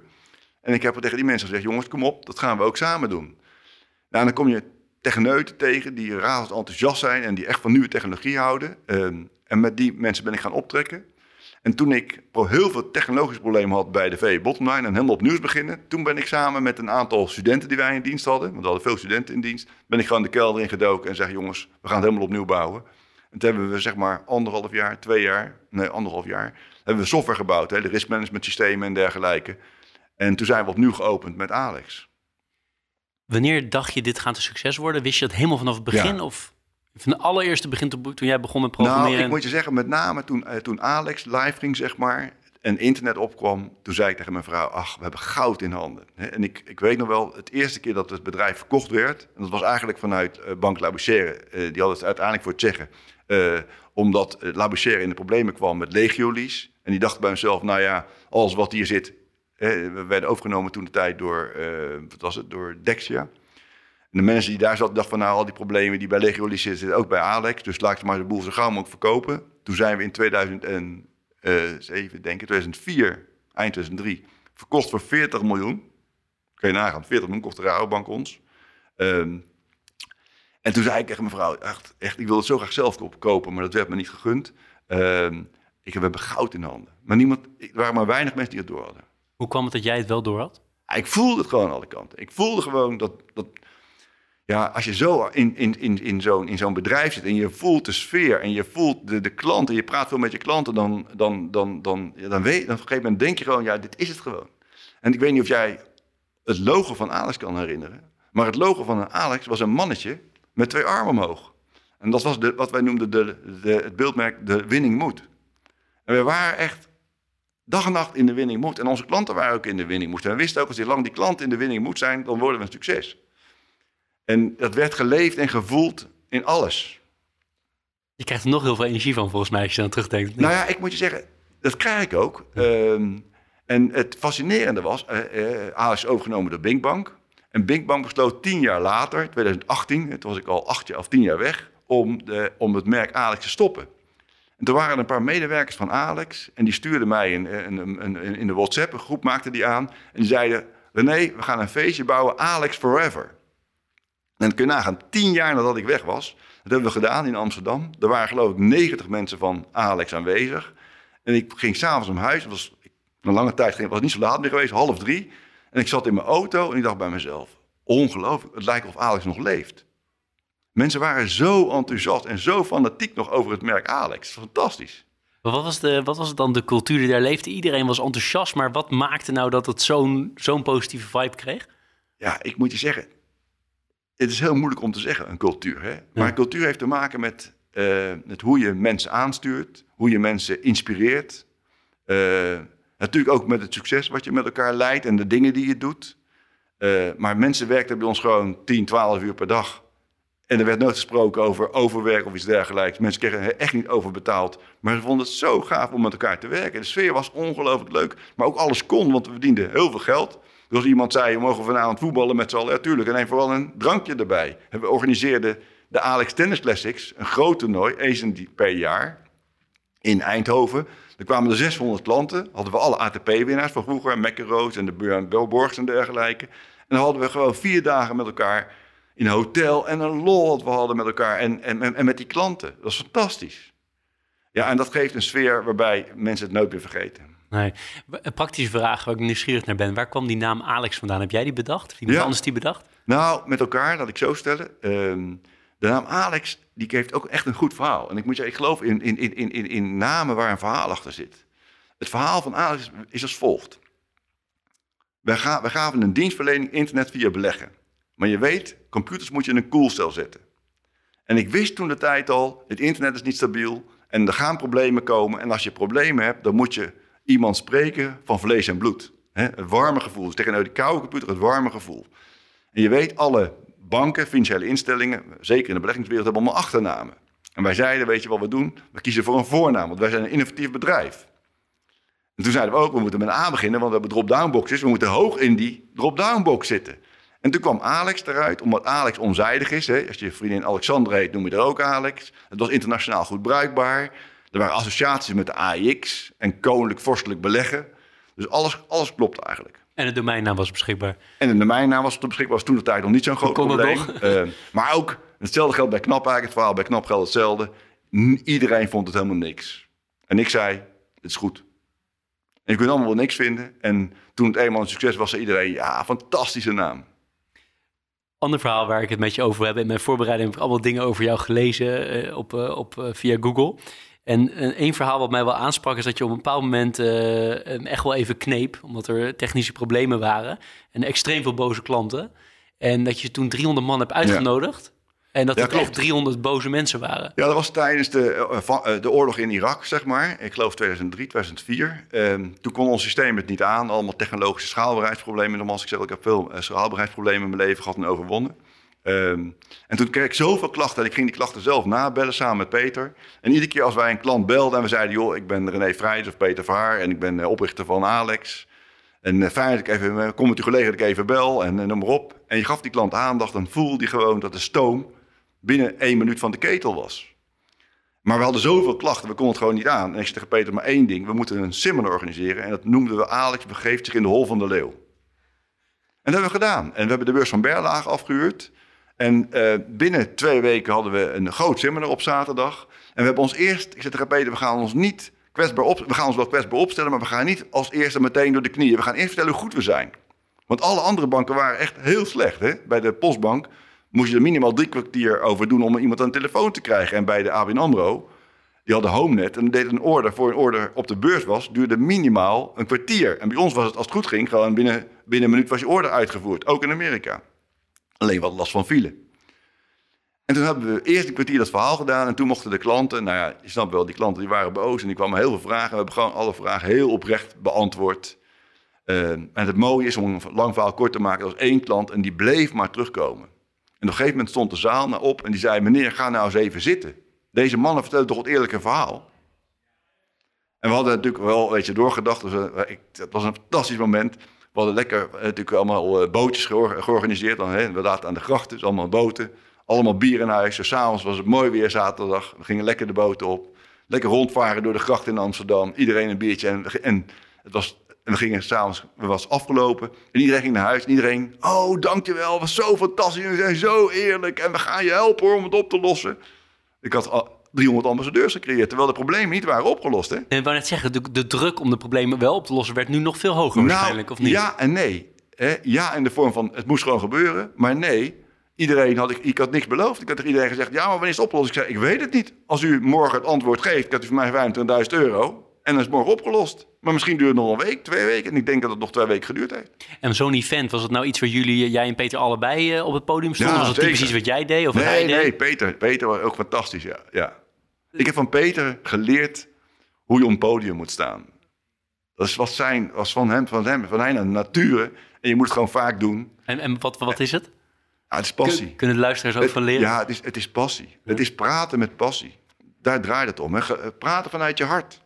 En ik heb tegen die mensen gezegd, jongens, kom op, dat gaan we ook samen doen. Nou, dan kom je techneuten tegen die razend enthousiast zijn en die echt van nieuwe technologie houden. Ehm, en met die mensen ben ik gaan optrekken. En toen ik heel veel technologische problemen had bij de VE Bottomline en helemaal opnieuw beginnen, toen ben ik samen met een aantal studenten die wij in dienst hadden, want we hadden veel studenten in dienst, ben ik gewoon de kelder ingedoken en zeg jongens, we gaan het helemaal opnieuw bouwen. En toen hebben we zeg maar anderhalf jaar, twee jaar, nee anderhalf jaar, hebben we software gebouwd, hè, de risk management systemen en dergelijke. En toen zijn we opnieuw geopend met Alex. Wanneer dacht je dit gaat een succes worden? Wist je dat helemaal vanaf het begin? Ja. Of van de allereerste begin toen jij begon met programmeren? Nou, ik moet je zeggen, met name toen, eh, toen Alex live ging, zeg maar. en internet opkwam, toen zei ik tegen mijn vrouw, ach, we hebben goud in handen. En ik, ik weet nog wel, het eerste keer dat het bedrijf verkocht werd, en dat was eigenlijk vanuit uh, Bank Labouchere, uh, die hadden het uiteindelijk voor het zeggen, uh, omdat Labouchere in de problemen kwam met Legiolease. En die dacht bij mezelf, nou ja, alles wat hier zit, we werden overgenomen toen de tijd door, wat was het, door Dexia. En de mensen die daar zaten, dachten van nou, al die problemen die bij Legiolease zitten, zitten ook bij Alex. Dus laat ik maar de boel zo gauw mogelijk verkopen. Toen zijn we in 2000 en uh, even denken, 2004, eind 2003, verkocht voor 40 miljoen. Kun je nagaan, 40 miljoen kocht de Rabobank ons. Um, en toen zei ik tegen mijn vrouw, echt, echt ik wilde het zo graag zelf kopen, maar dat werd me niet gegund. Um, ik heb goud in handen. Maar niemand, er waren maar weinig mensen die het door hadden. Hoe kwam het dat jij het wel door had? ik voelde het gewoon aan alle kanten. Ik voelde gewoon dat, dat ja, als je zo in, in, in, in zo'n in zo'n bedrijf zit en je voelt de sfeer en je voelt de, de klanten, je praat veel met je klanten, dan, dan, dan, dan, ja, dan, weet, dan op een gegeven moment denk je gewoon, ja, dit is het gewoon. En ik weet niet of jij het logo van Alex kan herinneren, maar het logo van Alex was een mannetje met twee armen omhoog. En dat was de, wat wij noemden de, de, het beeldmerk de winning mood. En we waren echt dag en nacht in de winning mood. En onze klanten waren ook in de winning mood. En we wisten ook, als die lang die klanten in de winning mood zijn, dan worden we een succes. En dat werd geleefd en gevoeld in alles. Je krijgt er nog heel veel energie van, volgens mij, als je dan terugdenkt. Nou ja, ik moet je zeggen, dat krijg ik ook. Ehm, en het fascinerende was, uh, uh, is overgenomen door Binkbank. En Binkbank besloot tien jaar later, 2018, toen was ik al acht jaar of tien jaar weg, om, de, om het merk Alex te stoppen. En toen waren er een paar medewerkers van Alex en die stuurden mij in, in, in, in de WhatsApp, een groep maakte die aan. En die zeiden, René, we gaan een feestje bouwen, Alex Forever. En kun je nagaan, tien jaar nadat ik weg was, dat hebben we gedaan in Amsterdam. Er waren geloof ik 90 mensen van Alex aanwezig. En ik ging s'avonds om huis, het was een lange tijd, was niet zo laat meer geweest, half drie. En ik zat in mijn auto en ik dacht bij mezelf, ongelooflijk, het lijkt of Alex nog leeft. Mensen waren zo enthousiast en zo fanatiek nog over het merk Alex. Fantastisch. Maar wat was, de, wat was het dan de cultuur die daar leefde? Iedereen was enthousiast, maar wat maakte nou dat het zo'n zo'n positieve vibe kreeg? Ja, ik moet je zeggen, het is heel moeilijk om te zeggen, een cultuur. Hè? Maar een cultuur heeft te maken met, uh, met hoe je mensen aanstuurt, hoe je mensen inspireert. Uh, natuurlijk ook met het succes wat je met elkaar leidt en de dingen die je doet. Uh, maar mensen werkten bij ons gewoon 10, 12 uur per dag. En er werd nooit gesproken over overwerk of iets dergelijks. Mensen kregen echt niet overbetaald. Maar ze vonden het zo gaaf om met elkaar te werken. De sfeer was ongelooflijk leuk. Maar ook alles kon, want we verdienden heel veel geld. Dus als iemand zei, we mogen vanavond voetballen met z'n allen, ja, tuurlijk. En vooral een drankje erbij. We organiseerden de Alex Tennis Classics, een groot toernooi, eens per jaar, in Eindhoven. Er kwamen er 600 klanten, hadden we alle ATP-winnaars van vroeger, McEnroe's en de Björn Belborgs en dergelijke. En dan hadden we gewoon vier dagen met elkaar in een hotel en een lol wat we hadden met elkaar en, en, en met die klanten. Dat was fantastisch. Ja, en dat geeft een sfeer waarbij mensen het nooit meer vergeten. Nee. Een praktische vraag waar ik nieuwsgierig naar ben. Waar kwam die naam Alex vandaan? Heb jij die bedacht? Of iemand ja. anders die bedacht? Nou, met elkaar, laat ik zo stellen. Ehm, de naam Alex, die heeft ook echt een goed verhaal. En ik moet zeggen, ik geloof in, in, in, in, in namen waar een verhaal achter zit. Het verhaal van Alex is als volgt. Wij, ga, wij gaven een dienstverlening internet via beleggen. Maar je weet, computers moet je in een koelcel zetten. En ik wist toen de tijd al, het internet is niet stabiel en er gaan problemen komen. En als je problemen hebt, dan moet je iemand spreken van vlees en bloed. Het warme gevoel. Dus tegenover die koude computer het warme gevoel. En je weet, alle banken, financiële instellingen, zeker in de beleggingswereld, hebben allemaal achternamen. En wij zeiden, weet je wat we doen? We kiezen voor een voornaam, want wij zijn een innovatief bedrijf. En toen zeiden we ook, we moeten met A beginnen, want we hebben drop-down boxes. We moeten hoog in die drop-down box zitten. En toen kwam Alex eruit, omdat Alex onzijdig is. Hè? Als je vriendin Alexander heet, noem je er ook Alex. Het was internationaal goed bruikbaar. Er waren associaties met de AIX en koninklijk vorstelijk beleggen. Dus alles, alles klopte eigenlijk. En de domeinnaam was beschikbaar. En de domeinnaam was beschikbaar. Was toen de tijd nog niet zo'n groot probleem. Uh, maar ook, hetzelfde geldt bij Knap eigenlijk. Het verhaal bij Knap geldt hetzelfde. Iedereen vond het helemaal niks. En ik zei, het is goed. En je kunt allemaal wel niks vinden. En toen het eenmaal een succes was, zei iedereen, ja, fantastische naam. Ander verhaal waar ik het met je over heb. In mijn voorbereiding heb ik allemaal dingen over jou gelezen uh, op, uh, op, via Google. En één verhaal wat mij wel aansprak is dat je op een bepaald moment echt wel even kneep, omdat er technische problemen waren en extreem veel boze klanten. En dat je toen 300 man hebt uitgenodigd En dat Ja, er toch klopt. 300 boze mensen waren. Ja, dat was tijdens de, eh, eh, de oorlog in Irak, zeg maar. Ik geloof 2003, 2004. Ehm, toen kon ons systeem het niet aan. Allemaal technologische schaalbaarheidsproblemen. Nogmaals, ik zeg, ik heb veel eh, schaalbaarheidsproblemen in mijn leven gehad en overwonnen. Ehm, en toen kreeg ik zoveel klachten en ik ging die klachten zelf nabellen samen met Peter. En iedere keer als wij een klant belden en we zeiden... joh, ik ben René Vrijs of Peter Vaar en ik ben oprichter van Alex... En fijn dat ik even, kom met uw collega dat ik even bel en noem maar op. En je gaf die klant aandacht, dan voelde die gewoon dat de stoom binnen één minuut van de ketel was. Maar we hadden zoveel klachten, we konden het gewoon niet aan. En ik zei tegen Peter maar één ding, we moeten een seminar organiseren. En dat noemden we Alex begeeft zich in de hol van de leeuw. En dat hebben we gedaan. En we hebben de beurs van Berlage afgehuurd. En eh, binnen twee weken hadden we een groot seminar op zaterdag. En we hebben ons eerst, ik zei tegen Peter, we gaan ons niet kwetsbaar op, we gaan ons wel kwetsbaar opstellen, maar we gaan niet als eerste meteen door de knieën. We gaan eerst vertellen hoe goed we zijn. Want alle andere banken waren echt heel slecht. Hè? Bij de Postbank moest je er minimaal drie kwartier over doen om iemand aan de telefoon te krijgen. En bij de ABN AMRO, die hadden HomeNet en deed een order voor een order op de beurs was, duurde minimaal een kwartier. En bij ons was het, als het goed ging, gewoon binnen, binnen een minuut was je order uitgevoerd. Ook in Amerika. Alleen hadden last van file. En toen hebben we eerst een kwartier dat verhaal gedaan. En toen mochten de klanten, nou ja, je snapt wel, die klanten die waren boos. En die kwamen heel veel vragen. We hebben gewoon alle vragen heel oprecht beantwoord. Eh, en het mooie is, om een lang verhaal kort te maken, was één klant en die bleef maar terugkomen. En op een gegeven moment stond de zaal naar op en die zei, meneer, ga nou eens even zitten. Deze mannen vertellen toch het eerlijke verhaal? En we hadden natuurlijk wel, weet je, doorgedacht. Dus, eh, ik, het was een fantastisch moment. We hadden lekker eh, natuurlijk allemaal eh, bootjes geor- georganiseerd. Dan, hè, we laten aan de grachten, dus allemaal boten. Allemaal bier in huis. Dus s'avonds was het mooi weer zaterdag. We gingen lekker de boot op. Lekker rondvaren door de gracht in Amsterdam. Iedereen een biertje. En, en het was, en we gingen s'avonds, het was afgelopen. En iedereen ging naar huis. En iedereen, oh dankjewel, het was zo fantastisch. Jullie zijn zo eerlijk. En we gaan je helpen hoor, om het op te lossen. Ik had al 300 ambassadeurs gecreëerd. Terwijl de problemen niet waren opgelost. Hè? En ik wou net zeggen, de, de druk om de problemen wel op te lossen werd nu nog veel hoger waarschijnlijk, of niet? Nou, Ja en nee. Hè? Ja in de vorm van het moest gewoon gebeuren. Maar nee, iedereen had ik, ik had niks beloofd. Ik had tegen iedereen gezegd, ja, maar wanneer is het opgelost? Ik zei, ik weet het niet. Als u morgen het antwoord geeft, krijgt u van mij 25.000 euro. En dan is het morgen opgelost. Maar misschien duurt het nog een week, twee weken. En ik denk dat het nog twee weken geduurd heeft. En zo'n event, was het nou iets waar jullie, jij en Peter allebei eh, op het podium stonden? Ja, was zeker. iets wat jij deed of wat hij Nee, deed? nee, Peter. Peter was ook fantastisch, ja. ja. Ik heb van Peter geleerd hoe je op een podium moet staan. Dat is wat zijn, was van hem, van hem, van hij naar nature. En je moet het gewoon vaak doen. En, en wat, wat is het? Ja, het is passie. Kun- Kunnen de luisteraars ook Het- van leren? Ja, het is, het is passie. Het is praten met passie. Daar draait het om. Hè. Eh, Praten vanuit je hart.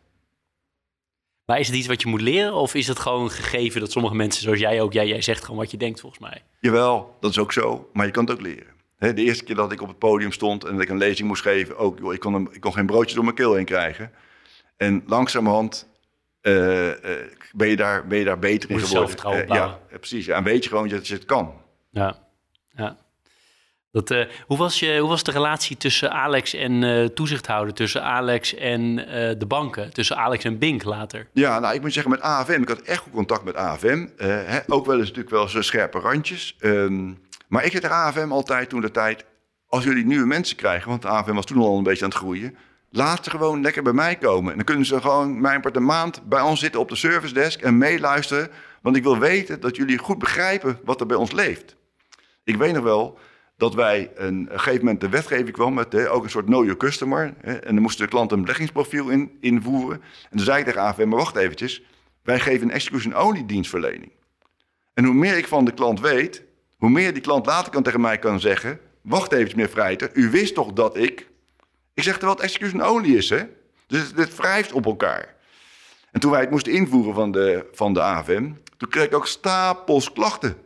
Maar is het iets wat je moet leren? Of is het gewoon gegeven dat sommige mensen, zoals jij ook, jij, jij zegt gewoon wat je denkt volgens mij? Jawel, dat is ook zo. Maar je kan het ook leren. De eerste keer dat ik op het podium stond en dat ik een lezing moest geven, ook, joh, ik, kon een, ik kon geen broodje door mijn keel heen krijgen. En langzamerhand eh, ben, je daar, ben je daar beter in Moet geworden. Eh, ja, precies. Ja, en weet je gewoon dat je het kan. Ja, ja. Dat, eh, hoe, was je, hoe was de relatie tussen Alex en eh, toezichthouder, tussen Alex en eh, de banken, tussen Alex en Bink later? Ja, nou, ik moet zeggen, met AFM, ik had echt goed contact met AFM. Hè, ook wel eens natuurlijk wel zo scherpe randjes. Ehm, maar ik zei tegen AFM altijd toen de tijd, als jullie nieuwe mensen krijgen, want de AFM was toen al een beetje aan het groeien, laat ze gewoon lekker bij mij komen. En dan kunnen ze gewoon mijn part een maand bij ons zitten op de service desk en meeluisteren. Want ik wil weten dat jullie goed begrijpen wat er bij ons leeft. Ik weet nog wel dat wij een, gegeven moment de wetgeving kwam met hè, ook een soort know your customer. Hè, en dan moest de klant een beleggingsprofiel in, invoeren. En toen zei ik tegen AFM, wacht eventjes. Wij geven een execution-only dienstverlening. En hoe meer ik van de klant weet, hoe meer die klant later kan tegen mij kan zeggen... wacht eventjes meneer Vrijter, u wist toch dat ik... Ik zeg terwijl het execution-only is, hè. Dus het wrijft op elkaar. En toen wij het moesten invoeren van de, van de AFM... toen kreeg ik ook stapels klachten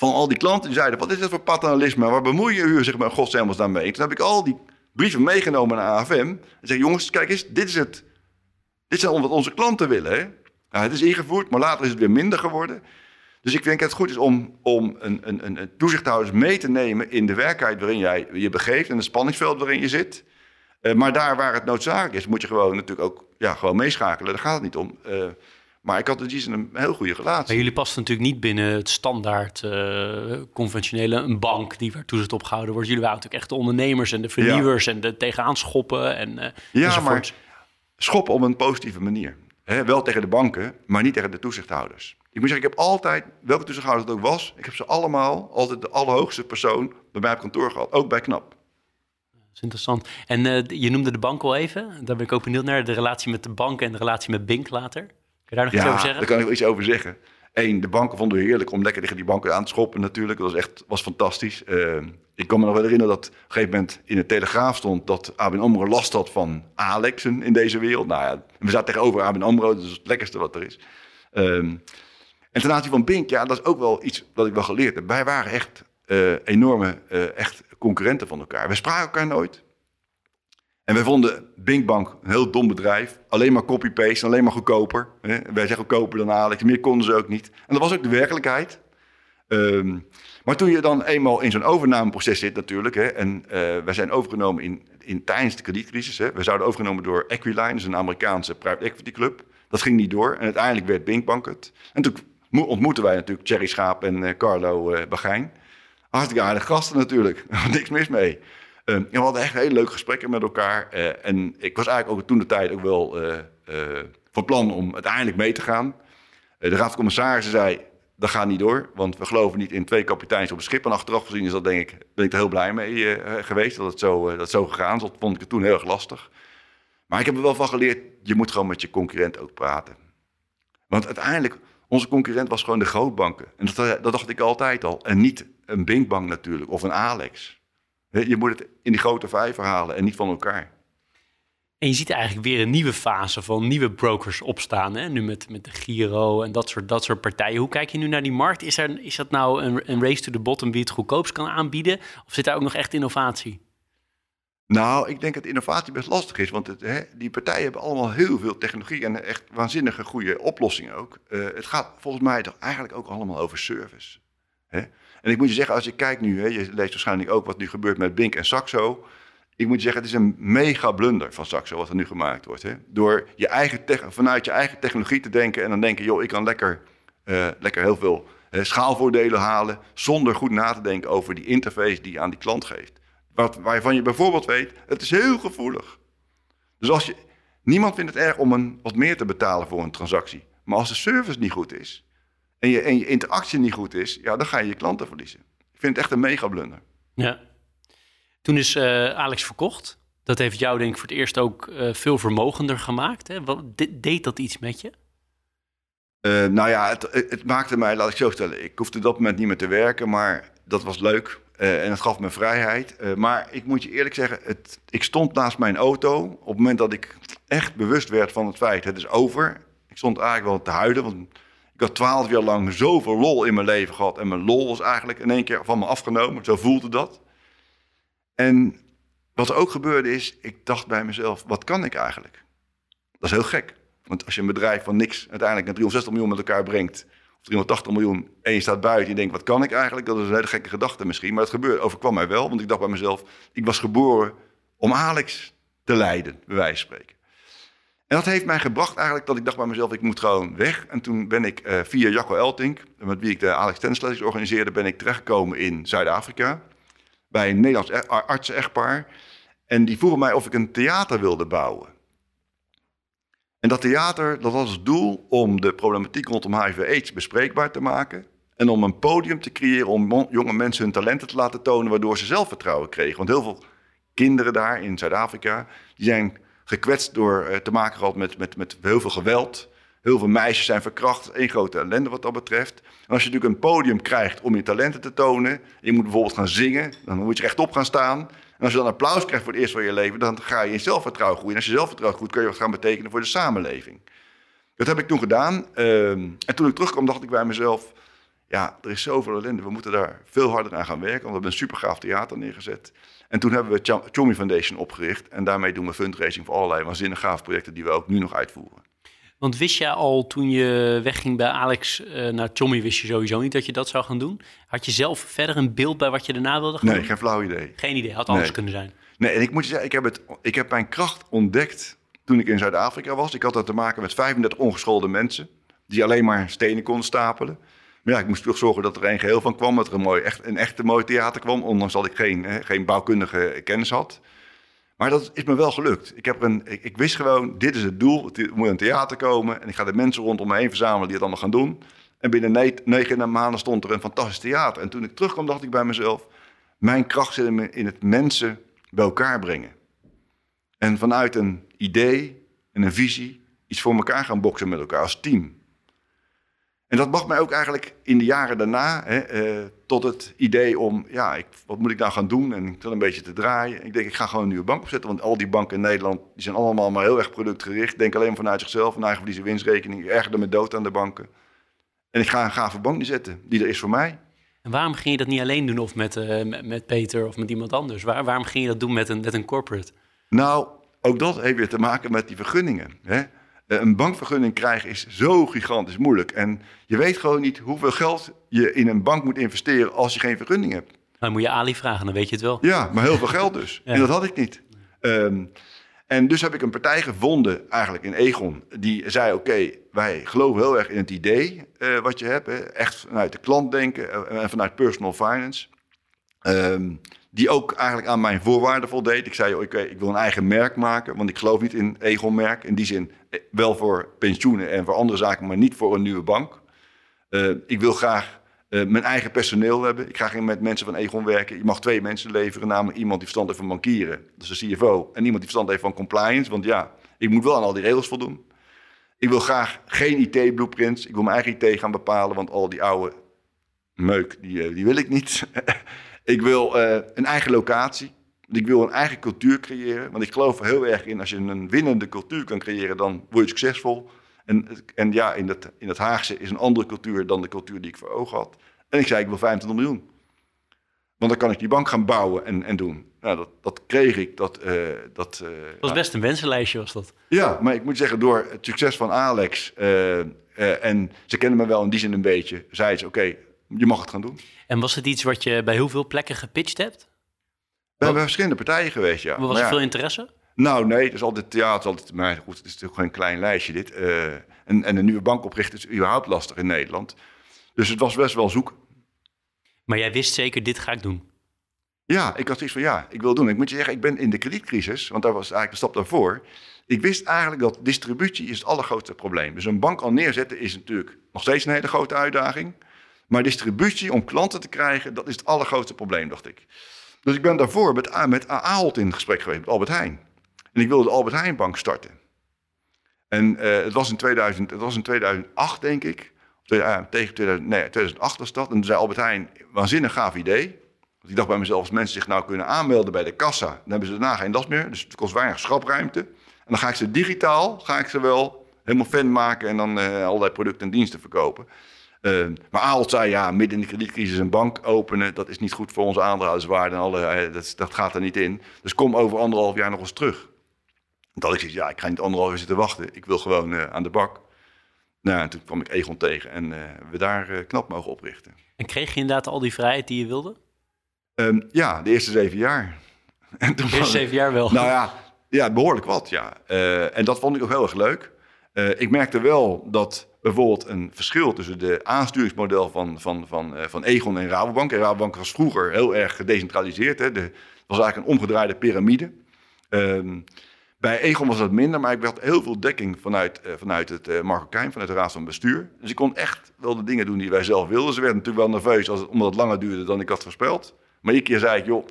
van al die klanten die zeiden: Wat is dat voor paternalisme? Waar bemoei je u zich met dan mee? Toen heb ik al die brieven meegenomen naar AFM. En zeg: Jongens, kijk eens, dit is het. Dit zijn wat onze klanten willen. Nou, het is ingevoerd, maar later is het weer minder geworden. Dus ik denk dat het goed is om, om een, een, een, een toezichthouders mee te nemen in de werkelijkheid waarin jij je begeeft en het spanningsveld waarin je zit. Eh, maar daar waar het noodzakelijk is, moet je gewoon natuurlijk ook ja, gewoon meeschakelen. Daar gaat het niet om. Eh, maar ik had dus die een heel goede relatie. Maar jullie pasten natuurlijk niet binnen het standaard eh, conventionele, een bank die waar toezicht op gehouden wordt. Jullie waren natuurlijk echt de ondernemers en de vernieuwers en de tegenaan schoppen en eh Ja, maar schoppen op een positieve manier. Wel tegen de banken, maar niet tegen de toezichthouders. Ik moet zeggen, ik heb altijd, welke toezichthouder het ook was, ik heb ze allemaal, altijd de allerhoogste persoon bij mij op kantoor gehad. Ook bij KNAP. is interessant. En uh, je noemde de bank al even. Daar ben ik ook benieuwd naar. De relatie met de bank en de relatie met Bink later. Je daar nog iets over zeggen? daar kan ik wel iets over zeggen. Eén, de banken vonden we heerlijk om lekker tegen die banken aan te schoppen natuurlijk. Dat was echt was fantastisch. Uh, ik kan me nog wel herinneren dat op een gegeven moment in de Telegraaf stond... dat ABN AMRO last had van Alexen in deze wereld. Nou ja, we zaten tegenover ABN AMRO, dat is het lekkerste wat er is. Um, en ten aanzien van Bink, ja, dat is ook wel iets wat ik wel geleerd heb. Wij waren echt uh, enorme uh, echt concurrenten van elkaar. We spraken elkaar nooit. En wij vonden Binkbank een heel dom bedrijf. Alleen maar copy-paste, alleen maar goedkoper. Hè? Wij zeggen goedkoper dan Alex. Meer konden ze ook niet. En dat was ook de werkelijkheid. Um, maar toen je dan eenmaal in zo'n overnameproces zit natuurlijk... Hè, en uh, wij zijn overgenomen in, in, tijdens de kredietcrisis. Hè, we zouden overgenomen door Equiline, dus een Amerikaanse private equity club. Dat ging niet door en uiteindelijk werd Binkbank het. En toen ontmoetten wij natuurlijk Thierry Schaap en uh, Carlo uh, Bagijn. Hartstikke aardige gasten natuurlijk, niks mis mee. Uh, we hadden echt hele leuke gesprekken met elkaar. en ik was eigenlijk ook toen de tijd ook wel van plan om uiteindelijk mee te gaan. de raad van commissarissen zei, dat gaat niet door, want we geloven niet in twee kapiteins op een schip. En achteraf gezien is dat denk ik, ben ik er heel blij mee geweest dat het zo, dat zo gegaan is. Dat vond ik het toen heel erg lastig. Maar ik heb er wel van geleerd, je moet gewoon met je concurrent ook praten. Want uiteindelijk, onze concurrent was gewoon de grootbanken. En dat, dat dacht ik altijd al. En niet een Binkbank natuurlijk, of een Alex. Je moet het in die grote vijver halen en niet van elkaar. En je ziet eigenlijk weer een nieuwe fase van nieuwe brokers opstaan. Hè? Nu met, met de Giro en dat soort, dat soort partijen. Hoe kijk je nu naar die markt? Is, er, is dat nou een, een race to the bottom wie het goedkoopst kan aanbieden? Of zit daar ook nog echt innovatie? Nou, ik denk dat innovatie best lastig is. Want het, hè, die partijen hebben allemaal heel veel technologie en echt waanzinnige goede oplossingen ook. Uh, het gaat volgens mij toch eigenlijk ook allemaal over service. Hè? En ik moet je zeggen, als je kijkt nu, hè, je leest waarschijnlijk ook wat nu gebeurt met Bink en Saxo. Ik moet je zeggen, het is een mega blunder van Saxo wat er nu gemaakt wordt. Hè? Door je eigen vanuit je eigen technologie te denken en dan denken, joh, ik kan lekker, uh, lekker heel veel schaalvoordelen halen. Zonder goed na te denken over die interface die je aan die klant geeft. Wat, waarvan je bijvoorbeeld weet, het is heel gevoelig. Dus als je, niemand vindt het erg om een, wat meer te betalen voor een transactie. Maar als de service niet goed is en je, en je interactie niet goed is, ja, dan ga je je klanten verliezen. Ik vind het echt een mega blunder. Ja. Toen is uh, Alex verkocht. Dat heeft jou denk ik voor het eerst ook uh, veel vermogender gemaakt. Hè? Wat, deed dat iets met je? Uh, nou ja, het, het, maakte mij, laat ik zo stellen, ik hoefde op dat moment niet meer te werken, maar dat was leuk. Uh, en het gaf me vrijheid. Uh, maar ik moet je eerlijk zeggen, het, ik stond naast mijn auto op het moment dat ik echt bewust werd van het feit, het is over. Ik stond eigenlijk wel te huilen, want ik had twaalf jaar lang zoveel lol in mijn leven gehad. En mijn lol was eigenlijk in één keer van me afgenomen, zo voelde dat. En wat er ook gebeurde is, ik dacht bij mezelf, wat kan ik eigenlijk? Dat is heel gek. Want als je een bedrijf van niks uiteindelijk naar 360 miljoen met elkaar brengt 380 miljoen en je staat buiten en je denkt, wat kan ik eigenlijk? Dat is een hele gekke gedachte misschien, maar het gebeurde, overkwam mij wel. Want ik dacht bij mezelf, ik was geboren om Alex te leiden, bij wijze van spreken. En dat heeft mij gebracht eigenlijk dat ik dacht bij mezelf, ik moet gewoon weg. En toen ben ik uh, via Jacco Eltink, met wie ik de Alex Tennislessons organiseerde, ben ik terechtgekomen in Zuid-Afrika. Bij een Nederlands e-, artsen-echtpaar. En die vroegen mij of ik een theater wilde bouwen. En dat theater, dat was het doel om de problematiek rondom HIV-AIDS bespreekbaar te maken. En om een podium te creëren om jonge mensen hun talenten te laten tonen, waardoor ze zelfvertrouwen kregen. Want heel veel kinderen daar in Zuid-Afrika, die zijn gekwetst door uh, te maken gehad met, met, met heel veel geweld. Heel veel meisjes zijn verkracht. Eén grote ellende wat dat betreft. En als je natuurlijk een podium krijgt om je talenten te tonen. Je moet bijvoorbeeld gaan zingen. Dan moet je rechtop gaan staan. En als je dan applaus krijgt voor het eerst van je leven, dan ga je in zelfvertrouwen groeien. En als je zelfvertrouwen groeit, kun je wat gaan betekenen voor de samenleving. Dat heb ik toen gedaan. Ehm, en toen ik terugkwam, dacht ik bij mezelf: ja, er is zoveel ellende. We moeten daar veel harder aan gaan werken. Want we hebben een supergaaf theater neergezet. En toen hebben we Chomi Foundation opgericht. En daarmee doen we fundraising voor allerlei waanzinnig gaaf projecten die we ook nu nog uitvoeren. Want wist je al toen je wegging bij Alex uh, naar Tommy, wist je sowieso niet dat je dat zou gaan doen? Had je zelf verder een beeld bij wat je daarna wilde gaan nee, doen? geen flauw idee. Geen idee, had anders kunnen zijn. Nee, en ik moet je zeggen, ik heb, het, ik heb mijn kracht ontdekt toen ik in Zuid-Afrika was. Ik had dat te maken met 35 ongeschoolde mensen die alleen maar stenen konden stapelen. Maar ja, ik moest toch zorgen dat er een geheel van kwam, dat er een, mooi, echt, een echte mooi theater kwam, ondanks dat ik geen, geen bouwkundige kennis had. Maar dat is me wel gelukt. Ik, heb een, ik, ik, wist gewoon, dit is het doel. Het moet een theater komen. En ik ga de mensen rondom me heen verzamelen die het allemaal gaan doen. En binnen negen maanden stond er een fantastisch theater. En toen ik terugkwam, dacht ik bij mezelf... mijn kracht zit in het mensen bij elkaar brengen. En vanuit een idee en een visie iets voor elkaar gaan boksen met elkaar als team. En dat bracht mij ook eigenlijk in de jaren daarna hè, eh, tot het idee om, ja, ik, wat moet ik nou gaan doen? En ik wil een beetje te draaien. Ik denk, ik ga gewoon een nieuwe bank opzetten, want al die banken in Nederland die zijn allemaal maar heel erg productgericht. Denk alleen vanuit zichzelf, een eigen verliezen winstrekening, erger met dood aan de banken. En ik ga een gave bank neerzetten, die er is voor mij. En waarom ging je dat niet alleen doen of met, uh, met, met, Peter of met iemand anders? Waar, waarom ging je dat doen met een, met een corporate? Nou, ook dat heeft weer te maken met die vergunningen. Hè? Eh, een bankvergunning krijgen is zo gigantisch moeilijk. En je weet gewoon niet hoeveel geld je in een bank moet investeren als je geen vergunning hebt. Dan moet je Ali vragen, dan weet je het wel. Ja, maar heel veel geld dus. En dat had ik niet. Um, en dus heb ik een partij gevonden, eigenlijk in Egon, die zei: Oké, wij geloven heel erg in het idee uh, wat je hebt. Hè. Echt vanuit de klant denken uh, en vanuit personal finance. Um, die ook eigenlijk aan mijn voorwaarden voldeed. Ik zei, oké, ik wil een eigen merk maken, want ik geloof niet in Egon-merk. In die zin eh, wel voor pensioenen en voor andere zaken, maar niet voor een nieuwe bank. Uh, ik wil graag uh, mijn eigen personeel hebben. Ik ga geen met mensen van Egon werken. Je mag twee mensen leveren, namelijk iemand die verstand heeft van bankieren, dat is de CFO, en iemand die verstand heeft van compliance, want ja, ik moet wel aan al die regels voldoen. Ik wil graag geen IT-blueprints. Ik wil mijn eigen IT gaan bepalen, want al die oude meuk, die, die wil ik niet. Ik wil een eigen locatie. Ik wil een eigen cultuur creëren. Want ik geloof er heel erg in, als je een winnende cultuur kan creëren, dan word je succesvol. En, en ja, in het, in het Haagse is een andere cultuur dan de cultuur die ik voor ogen had. En ik zei, ik wil 25 miljoen. Want dan kan ik die bank gaan bouwen en, en doen. Nou, dat, dat kreeg ik. Dat, uh, dat, uh, dat was best een wensenlijstje, was dat? Ja, maar ik moet zeggen, door het succes van Alex... en ze kennen me wel in die zin een beetje... zei ze, oké, je mag het gaan doen. En was het iets wat je bij heel veel plekken gepitcht hebt? We hebben verschillende partijen geweest, ja. Was er veel interesse? Nou, nee, het is altijd, is altijd, maar goed, het is natuurlijk gewoon een klein lijstje dit. Uh, en, en een nieuwe bank oprichten is überhaupt lastig in Nederland. Dus het was best wel zoek. Maar jij wist zeker, dit ga ik doen? Ja, ik had zoiets van, ja, ik wil doen. Ik moet je zeggen, ik ben in de kredietcrisis, want daar was eigenlijk de stap daarvoor. Ik wist eigenlijk dat distributie is het allergrootste probleem. Dus een bank al neerzetten is natuurlijk nog steeds een hele grote uitdaging. Maar distributie om klanten te krijgen, dat is het allergrootste probleem, dacht ik. Dus ik ben daarvoor met, met Ahold in gesprek geweest, met Albert Heijn. En ik wilde de Albert Heijnbank starten. En uh, het, was in 2000, het was in 2008, denk ik. Uh, tegen 2000, nee, 2008 was dat. En toen zei Albert Heijn, waanzinnig gaaf idee. Want ik dacht bij mezelf, als mensen zich nou kunnen aanmelden bij de kassa... dan hebben ze daarna geen das meer, dus het kost weinig schapruimte. En dan ga ik ze digitaal, ga ik ze wel helemaal fan maken... en dan uh, allerlei producten en diensten verkopen. Uh, maar Ahold zei ja, midden in de kredietcrisis een bank openen, dat is niet goed voor onze aandeelhouderswaarde en alle, uh, dat, dat, gaat er niet in. Dus kom over anderhalf jaar nog eens terug. Dat ik zei, ja, ik ga niet anderhalf jaar zitten wachten, ik wil gewoon uh, aan de bak. Nou, en toen kwam ik Egon tegen en we daar knap mogen oprichten. En kreeg je inderdaad al die vrijheid die je wilde? Um, ja, de eerste zeven jaar. En toen de eerste zeven jaar wel? Nou ja, ja behoorlijk wat, ja. en dat vond ik ook heel erg leuk. ik merkte wel dat bijvoorbeeld een verschil tussen de aansturingsmodel van, van, van, uh, van Egon en Rabobank. En Rabobank was vroeger heel erg gedecentraliseerd. Het was eigenlijk een omgedraaide piramide. Um, bij Egon was dat minder, maar ik had heel veel dekking vanuit, uh, vanuit het uh, Marokkaan, vanuit de Raad van Bestuur. Dus ik kon echt wel de dingen doen die wij zelf wilden. Ze werden natuurlijk wel nerveus als omdat het langer duurde dan ik had voorspeld. Maar een keer zei ik, joh,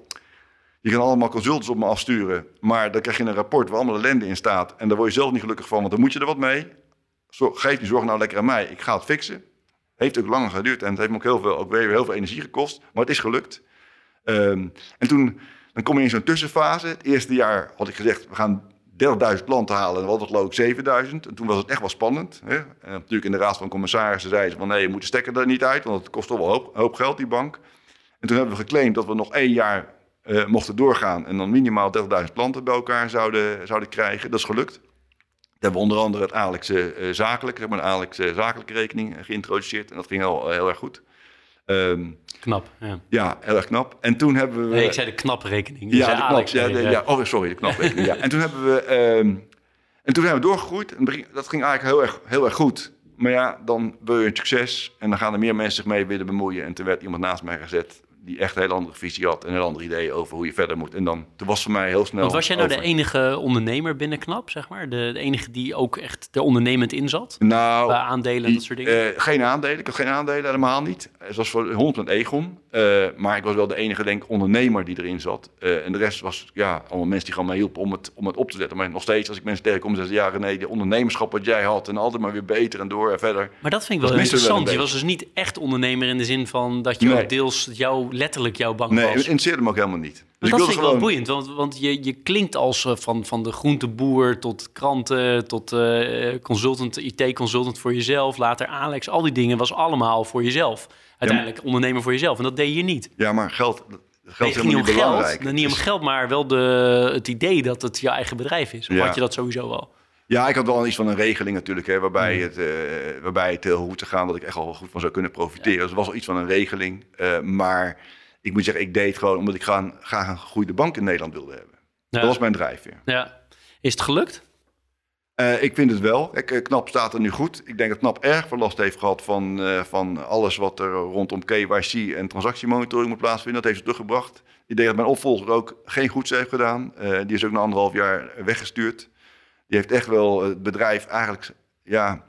je kan allemaal consultants op me afsturen, maar dan krijg je een rapport waar allemaal ellende in staat. En daar word je zelf niet gelukkig van, want dan moet je er wat mee geef die zorg nou lekker aan mij. Ik ga het fixen. Heeft ook langer geduurd en het heeft me ook heel veel, ook weer heel veel energie gekost. Maar het is gelukt. Um, en toen dan kom je in zo'n tussenfase. Het eerste jaar had ik gezegd, we gaan 30.000 klanten halen. En we hadden geloof ik 7.000. En toen was het echt wel spannend. Hè? En natuurlijk in de raad van commissarissen zeiden ze van... nee, je moet de stekker er niet uit, want het kost toch wel hoop, hoop geld, die bank. En toen hebben we geclaimd dat we nog één jaar uh, mochten doorgaan... en dan minimaal 30.000 klanten bij elkaar zouden, zouden krijgen. Dat is gelukt hebben we onder andere het Alex uh, zakelijk, zeg maar een Alex zakelijke rekening geïntroduceerd. En dat ging heel, heel erg goed. Um, knap, ja. Ja, heel erg knap. En toen hebben we... Nee, ik zei de knappe rekening. Ja, de knap, ja, de, ja, Oh, sorry, de knappe rekening, ja. En toen hebben we... Um, en toen zijn we doorgegroeid. En dat ging eigenlijk heel erg, heel erg goed. Maar ja, dan wil je een succes. En dan gaan er meer mensen zich mee willen bemoeien. En toen werd iemand naast mij gezet die echt een hele andere visie had en een andere idee over hoe je verder moet. En dan toen was voor mij heel snel. Want was jij nou de enige ondernemer binnen Knap, zeg maar? De, de, enige die ook echt er ondernemend in zat? Nou, Bij aandelen en dat soort dingen? Uh, geen aandelen. Ik had geen aandelen, helemaal niet. Het was voor 100% Egon. Eh, maar ik was wel de enige, denk ik, ondernemer die erin zat. Eh, en de rest was, ja, allemaal mensen die gewoon mij hielpen om het, om het op te zetten. Maar nog steeds, als ik mensen tegenkom, zeggen ze... Ja, René, de ondernemerschap wat jij had en altijd maar weer beter en door en verder. Maar dat vind ik wel wel interessant. je was dus niet echt ondernemer in de zin van dat je Nee. ook deels jouw, letterlijk jouw bank Nee, was. het interesseerde me ook helemaal niet. Dus dat vind ik wel gewoon... boeiend, want, want je, je klinkt als eh, van, van de groenteboer tot kranten, tot consultant, IT-consultant voor jezelf, later Alex, al die dingen was allemaal voor jezelf. Uiteindelijk ondernemer voor jezelf. En dat deed je niet. Ja, maar geld, geld Nee, niet niet om geld, belangrijk. niet om Dus- geld, maar wel de, het idee dat het je eigen bedrijf is. Of Ja. had je dat sowieso wel? Ja, ik had wel iets van een regeling natuurlijk, hè, waarbij, Hmm. het, eh, waarbij het heel goed te gaan, dat ik echt al wel goed van zou kunnen profiteren. Dus er was wel iets van een regeling. eh, maar ik moet zeggen, ik deed het gewoon omdat ik gaan, graag een gegroeide bank in Nederland wilde hebben. Ja. Dat was mijn drijfveer. Ja. Is het gelukt? Eh, ik vind het wel. Eh, KNAP staat er nu goed. Ik denk dat KNAP erg veel last heeft gehad van, eh, van alles wat er rondom KYC en transactiemonitoring moet plaatsvinden. Dat heeft ze teruggebracht. Ik denk dat mijn opvolger ook geen goeds heeft gedaan. Die is ook na anderhalf jaar weggestuurd. Die heeft echt wel het bedrijf eigenlijk, ja,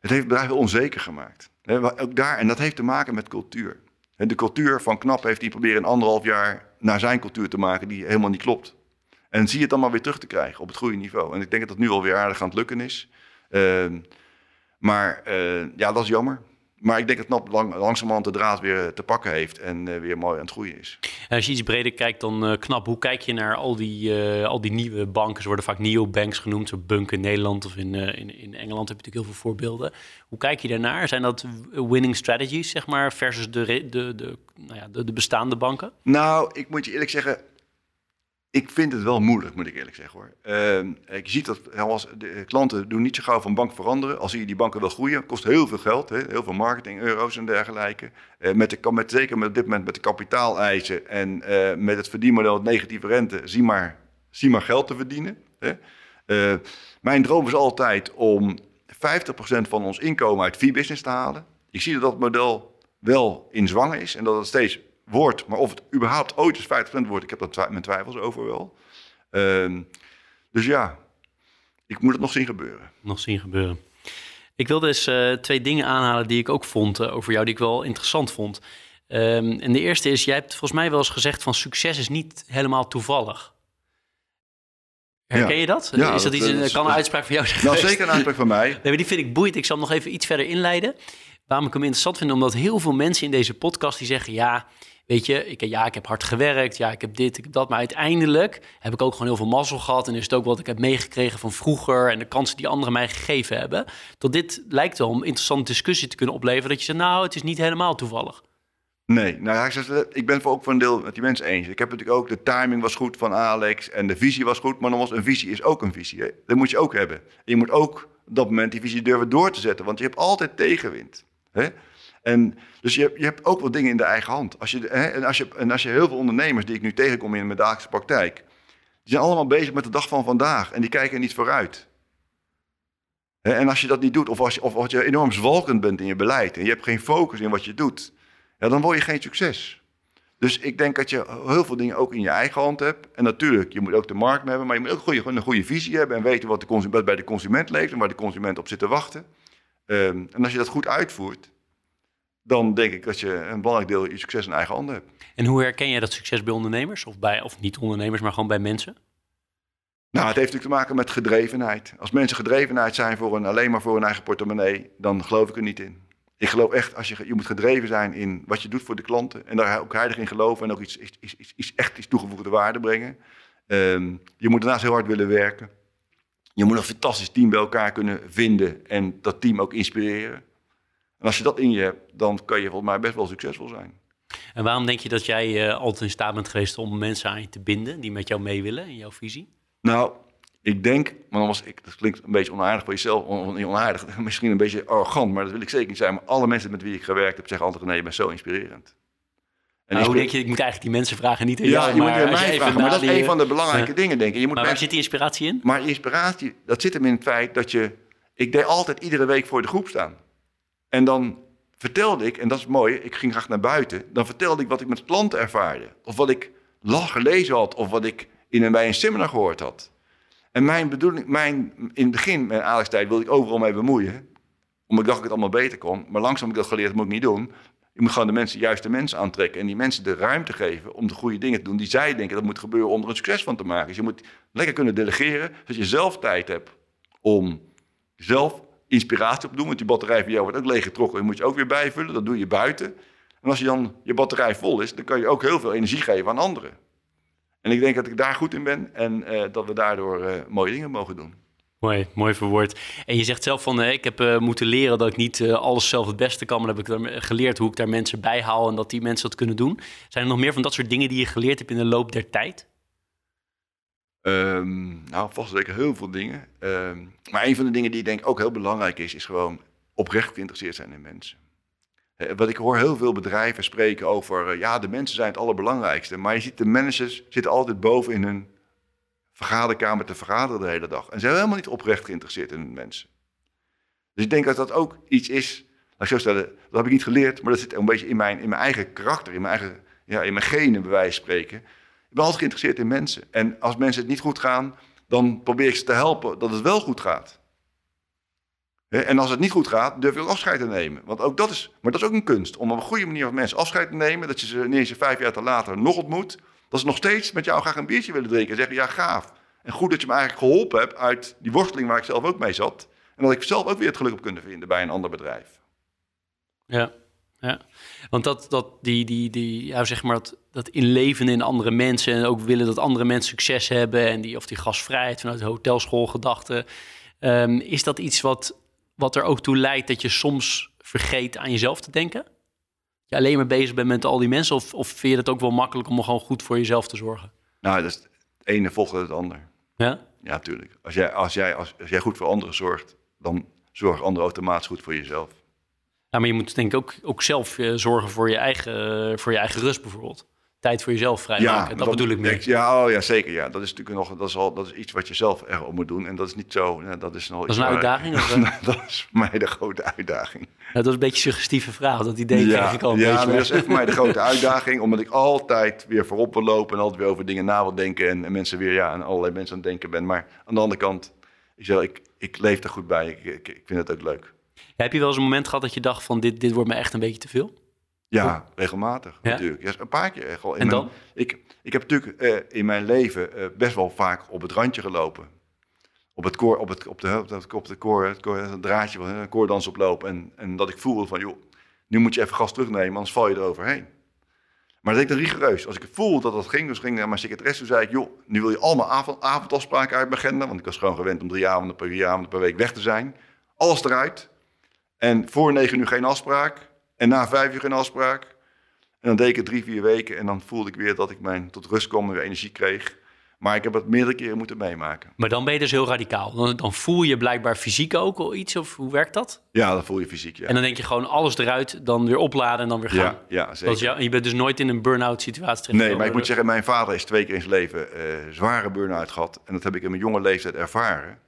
het heeft het bedrijf wel onzeker gemaakt. Ook daar, en dat heeft te maken met cultuur. De cultuur van KNAP heeft hij proberen in anderhalf jaar naar zijn cultuur te maken die helemaal niet klopt. En zie je het dan maar weer terug te krijgen op het goede niveau. En ik denk dat het nu alweer aardig aan het lukken is. Ehm, maar eh, ja, dat is jammer. Maar ik denk dat NAP lang, langzamerhand de draad weer te pakken heeft en eh, weer mooi aan het groeien is. En als je iets breder kijkt dan eh, knap, hoe kijk je naar al die, al die nieuwe banken? Ze worden vaak neobanks genoemd, zo Bunk in Nederland of in, in, in Engeland heb je natuurlijk heel veel voorbeelden. Hoe kijk je daarnaar? Zijn dat winning strategies, zeg maar, versus de, de, de, nou ja, de, de bestaande banken? Nou, ik moet je eerlijk zeggen, ik vind het wel moeilijk, moet ik eerlijk zeggen hoor. Ehm, je ziet dat de klanten doen niet zo gauw van bank veranderen. Als zie je die banken wel groeien, kost heel veel geld, hè, heel veel marketing, euro's en dergelijke. Eh, met de, met, zeker met, op dit moment met de kapitaaleisen en eh, met het verdienmodel negatieve rente, zie maar, zie maar geld te verdienen. Hè. Eh, mijn droom is altijd om 50% van ons inkomen uit fee-business te halen. Ik zie dat dat model wel in zwang is en dat het steeds wordt. Maar of het überhaupt ooit eens 50% wordt, ik heb daar twi- mijn twijfels over wel. Ehm, dus ja, ik moet het nog zien gebeuren. Nog zien gebeuren. Ik wilde eens eh, twee dingen aanhalen die ik ook vond eh, over jou, die ik wel interessant vond. Ehm, en de eerste is, jij hebt volgens mij wel eens gezegd van succes is niet helemaal toevallig. Herken Ja. je dat? Ja, is dat, dat, iets, eh, dat is- kan een uitspraak van jou zijn Nou, geweest? zeker een aanspraak van mij. Nee, die vind ik boeiend. Ik zal hem nog even iets verder inleiden. Waarom ik hem interessant vind, omdat heel veel mensen in deze podcast die zeggen... ja, weet je, ik, ja, ik heb hard gewerkt, ja, ik heb dit, ik heb dat. Maar uiteindelijk heb ik ook gewoon heel veel mazzel gehad... en is het ook wat ik heb meegekregen van vroeger... en de kansen die anderen mij gegeven hebben. Dat dit lijkt wel een interessante discussie te kunnen opleveren... dat je zegt, nou, het is niet helemaal toevallig. Nee, nou ja, ik, ben voor ook voor een deel met die mensen eens. Ik heb natuurlijk ook, de timing was goed van Alex en de visie was goed. Maar was een visie is ook een visie. Hè? Dat moet je ook hebben. En je moet ook op dat moment die visie durven door te zetten. Want je hebt altijd tegenwind. Hè? En dus je, je hebt ook wat dingen in de eigen hand. Als je, hè, en, als je, en als je heel veel ondernemers die ik nu tegenkom in mijn dagelijkse praktijk... die zijn allemaal bezig met de dag van vandaag en die kijken niet vooruit. En als je dat niet doet, of als je, of als je enorm zwalkend bent in je beleid... en je hebt geen focus in wat je doet... ja, dan word je geen succes. Dus ik denk dat je heel veel dingen ook in je eigen hand hebt. En natuurlijk, je moet ook de markt hebben... maar je moet ook goede, een goede visie hebben... en weten wat, de consument, bij de consument leeft... en waar de consument op zit te wachten. Ehm, en als je dat goed uitvoert... dan denk ik dat je een belangrijk deel je succes in eigen handen hebt. En hoe herken jij dat succes bij ondernemers? Of, bij, of niet ondernemers, maar gewoon bij mensen? Nou, het heeft natuurlijk te maken met gedrevenheid. Als mensen gedrevenheid zijn voor een, alleen maar voor hun eigen portemonnee, dan geloof ik er niet in. Ik geloof echt, als je, je moet gedreven zijn in wat je doet voor de klanten. En daar ook heilig in geloven en ook iets, iets, iets, iets- iets echt iets toegevoegde waarde brengen. Ehm, je moet daarnaast heel hard willen werken. Je moet een fantastisch team bij elkaar kunnen vinden en dat team ook inspireren. Als je dat in je hebt, dan kan je volgens mij best wel succesvol zijn. En waarom denk je dat jij eh, altijd in staat bent geweest om mensen aan je te binden... die met jou mee willen in jouw visie? Nou, ik denk, maar dan was ik, dat klinkt een beetje onaardig voor jezelf, on, on- onaardig, misschien een beetje arrogant, maar dat wil ik zeker niet zijn. Maar alle mensen met wie ik gewerkt heb zeggen altijd: nee, je bent zo inspirerend. En Nou, hoe denk je, ik moet eigenlijk die mensen vragen, niet aan Ja, jou, je moet maar als mij vragen, maar dat is een van de belangrijke dingen, denk ik. Je moet Maar waar mensen- zit die inspiratie in? maar inspiratie, dat zit hem in het feit dat je. Ik deed altijd iedere week voor de groep staan. En dan vertelde ik, en dat is mooi, ik ging graag naar buiten. Dan vertelde ik wat ik met klanten ervaarde. Of wat ik lag gelezen had, of wat ik in een, bij een seminar gehoord had. En mijn bedoeling, mijn, in het begin, mijn Alex-tijd, wilde ik overal mee bemoeien. Omdat ik dacht ik het allemaal beter kon. Maar langzaam heb ik dat geleerd, dat moet ik niet doen. Je moet gewoon de mensen, mensen aantrekken en die mensen de ruimte geven om de goede dingen te doen die zij denken dat moet gebeuren om er een succes van te maken. Dus je moet lekker kunnen delegeren, zodat je zelf tijd hebt om zelf inspiratie op doen. Want die batterij van jou wordt ook leeggetrokken. Die moet je ook weer bijvullen. Dat doe je buiten. En als je dan je batterij vol is, dan kan je ook heel veel energie geven aan anderen. En ik denk dat ik daar goed in ben en uh, dat we daardoor uh, mooie dingen mogen doen. Mooi, mooi verwoord. En je zegt zelf van, uh, ik heb moeten leren dat ik niet alles zelf het beste kan, maar heb ik geleerd hoe ik daar mensen bij haal en dat die mensen dat kunnen doen. Zijn er nog meer van dat soort dingen die je geleerd hebt in de loop der tijd? Um, nou, vast zeker heel veel dingen. Um, maar een van de dingen die ik denk ook heel belangrijk is, is gewoon oprecht geïnteresseerd zijn in mensen. Wat ik hoor heel veel bedrijven spreken over, uh, ja, de mensen zijn het allerbelangrijkste. Maar je ziet, de managers zitten altijd boven in hun vergaderkamer te vergaderen de hele dag. En ze zijn helemaal niet oprecht geïnteresseerd in mensen. Dus ik denk dat dat ook iets is, laat ik zo stellen, dat heb ik niet geleerd, maar dat zit een beetje in mijn, in mijn eigen karakter, in mijn eigen, ja, in mijn genen, bij wijze van spreken. Ben altijd geïnteresseerd in mensen. En als mensen het niet goed gaan, dan probeer ik ze te helpen dat het wel goed gaat. En als het niet goed gaat, durf je afscheid te nemen. Want ook dat is, maar dat is ook een kunst. Om op een goede manier van mensen afscheid te nemen. Dat je ze ineens vijf jaar te later nog ontmoet. Dat ze nog steeds met jou graag een biertje willen drinken. En zeggen, ja gaaf. En goed dat je me eigenlijk geholpen hebt uit die worsteling waar ik zelf ook mee zat. En dat ik zelf ook weer het geluk op kunnen vinden bij een ander bedrijf. Ja, ja. Want dat, dat, die, die, die, ja, zeg maar dat, dat inleven in andere mensen en ook willen dat andere mensen succes hebben en die, of die gastvrijheid vanuit de hotelschoolgedachte. Um, is dat iets wat, wat er ook toe leidt dat je soms vergeet aan jezelf te denken? Dat je alleen maar bezig bent met al die mensen of, of vind je het ook wel makkelijk om gewoon goed voor jezelf te zorgen? Nou, dat is het ene volgt het ander. Ja? Ja, tuurlijk. Als jij, als, jij, als, als jij goed voor anderen zorgt, dan zorgen anderen automatisch goed voor jezelf. Ja, maar je moet denk ik ook, ook zelf uh, zorgen voor je, eigen, voor je eigen rust bijvoorbeeld. Tijd voor jezelf vrijmaken, ja, dat bedoel ik meer. Ja, oh, ja, zeker. Ja. Dat is natuurlijk nog dat is al, dat is iets wat je zelf erop moet doen. En dat is niet zo. dat is, nog dat is een uitdaging? Waar, dat is voor mij de grote uitdaging. Ja, dat is een beetje een suggestieve vraag. Dat idee ja, krijg ik al. Ja, dat is echt voor mij de grote uitdaging. Omdat ik altijd weer voorop wil lopen en altijd weer over dingen na wil denken. En, en mensen weer, ja, en allerlei mensen aan het denken ben. Maar aan de andere kant, ik, zeg, ik, ik leef er goed bij. Ik, ik, ik vind het ook leuk. Heb je wel eens een moment gehad dat je dacht van dit, dit wordt me echt een beetje te veel? Ja, regelmatig ja? natuurlijk. Ja, een paar keer echt wel. En dan? ik, ik heb natuurlijk uh, in mijn leven uh, best wel vaak op het randje gelopen. Op het koor, op het, op de, op de, op de koor, het, koor, het draadje van een koordans oplopen. En, en dat ik voelde van, joh, nu moet je even gas terugnemen, anders val je eroverheen. Maar dat deed ik dan rigoureus. Als ik voelde dat dat ging, dus ging naar mijn secretaresse, toen zei ik, joh, nu wil je allemaal avond, avondafspraken uit mijn agenda. Want ik was gewoon gewend om drie avonden per, vier avonden per week weg te zijn. Alles eruit. En voor negen uur geen afspraak. En na vijf uur geen afspraak. En dan deed ik het drie, vier weken. En dan voelde ik weer dat ik mijn tot rust kwam en weer energie kreeg. Maar ik heb het meerdere keren moeten meemaken. Maar dan ben je dus heel radicaal. Dan, dan voel je blijkbaar fysiek ook al iets, of hoe werkt dat? Ja, dan voel je fysiek, ja. En dan denk je gewoon alles eruit, dan weer opladen en dan weer gaan. Ja, ja zeker. Dat je bent dus nooit in een burn-out situatie Nee, maar ik moet zeggen, mijn vader is twee keer in zijn leven uh, zware burn-out gehad. En dat heb ik in mijn jonge leeftijd ervaren.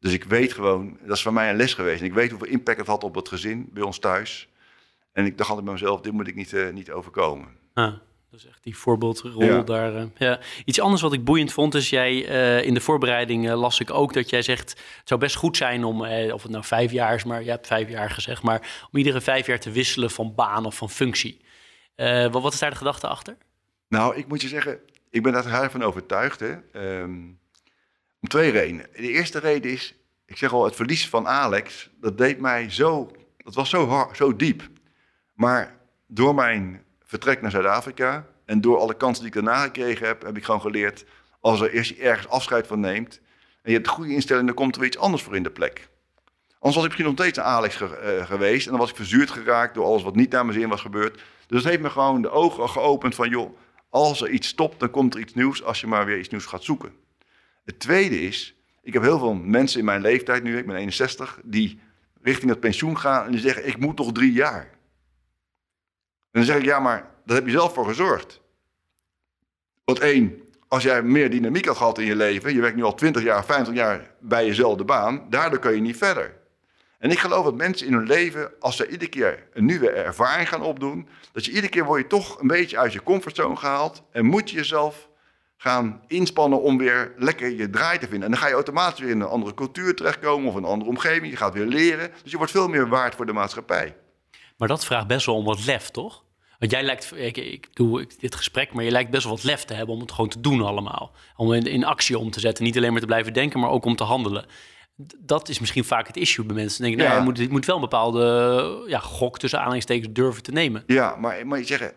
Dus ik weet gewoon, dat is voor mij een les geweest. En ik weet hoeveel impact het had op het gezin bij ons thuis. En ik dacht altijd bij mezelf, dit moet ik niet, uh, niet overkomen. Ah, dat is echt die voorbeeldrol ja. daar. Uh, ja. Iets anders wat ik boeiend vond, is jij uh, in de voorbereiding las ik ook dat jij zegt, het zou best goed zijn om, of het nou vijf jaar is, maar je hebt vijf jaar gezegd, maar om iedere vijf jaar te wisselen van baan of van functie. wat, wat is daar de gedachte achter? Nou, ik moet je zeggen, ik ben daar van overtuigd. Hè. Um, om twee redenen. De eerste reden is, ik zeg al, het verlies van Alex, dat deed mij zo, dat was zo, hard, zo diep. Maar door mijn vertrek naar Zuid-Afrika en door alle kansen die ik daarna gekregen heb, heb ik gewoon geleerd, als er eerst ergens afscheid van neemt en je hebt goede instelling, dan komt er weer iets anders voor in de plek. Anders was ik misschien nog steeds een Alex ge uh, geweest en dan was ik verzuurd geraakt door alles wat niet naar mijn zin was gebeurd. Dus het heeft me gewoon de ogen geopend van, joh, als er iets stopt, dan komt er iets nieuws als je maar weer iets nieuws gaat zoeken. Het tweede is, ik heb heel veel mensen in mijn leeftijd nu, ik ben 61, die richting het pensioen gaan en die zeggen, ik moet nog drie jaar. En dan zeg ik, ja, maar daar heb je zelf voor gezorgd. Want één, als jij meer dynamiek had gehad in je leven, je werkt nu al 20 jaar, 50 jaar bij jezelfde baan, daardoor kun je niet verder. En ik geloof dat mensen in hun leven, als ze iedere keer een nieuwe ervaring gaan opdoen, dat je iedere keer word je toch een beetje uit je comfortzone gehaald en moet je jezelf gaan inspannen om weer lekker je draai te vinden. En dan ga je automatisch weer in een andere cultuur terechtkomen of een andere omgeving. Je gaat weer leren. Dus je wordt veel meer waard voor de maatschappij. Maar dat vraagt best wel om wat lef, toch? Want jij lijkt, ik, ik doe dit gesprek, maar je lijkt best wel wat lef te hebben om het gewoon te doen allemaal. Om in, in actie om te zetten. Niet alleen maar te blijven denken, maar ook om te handelen. Dat is misschien vaak het issue bij mensen. Dan denk ik, nou, Ja. je, moet, je moet wel een bepaalde ja, gok tussen aanhalingstekens durven te nemen. Ja, maar, maar je zegt,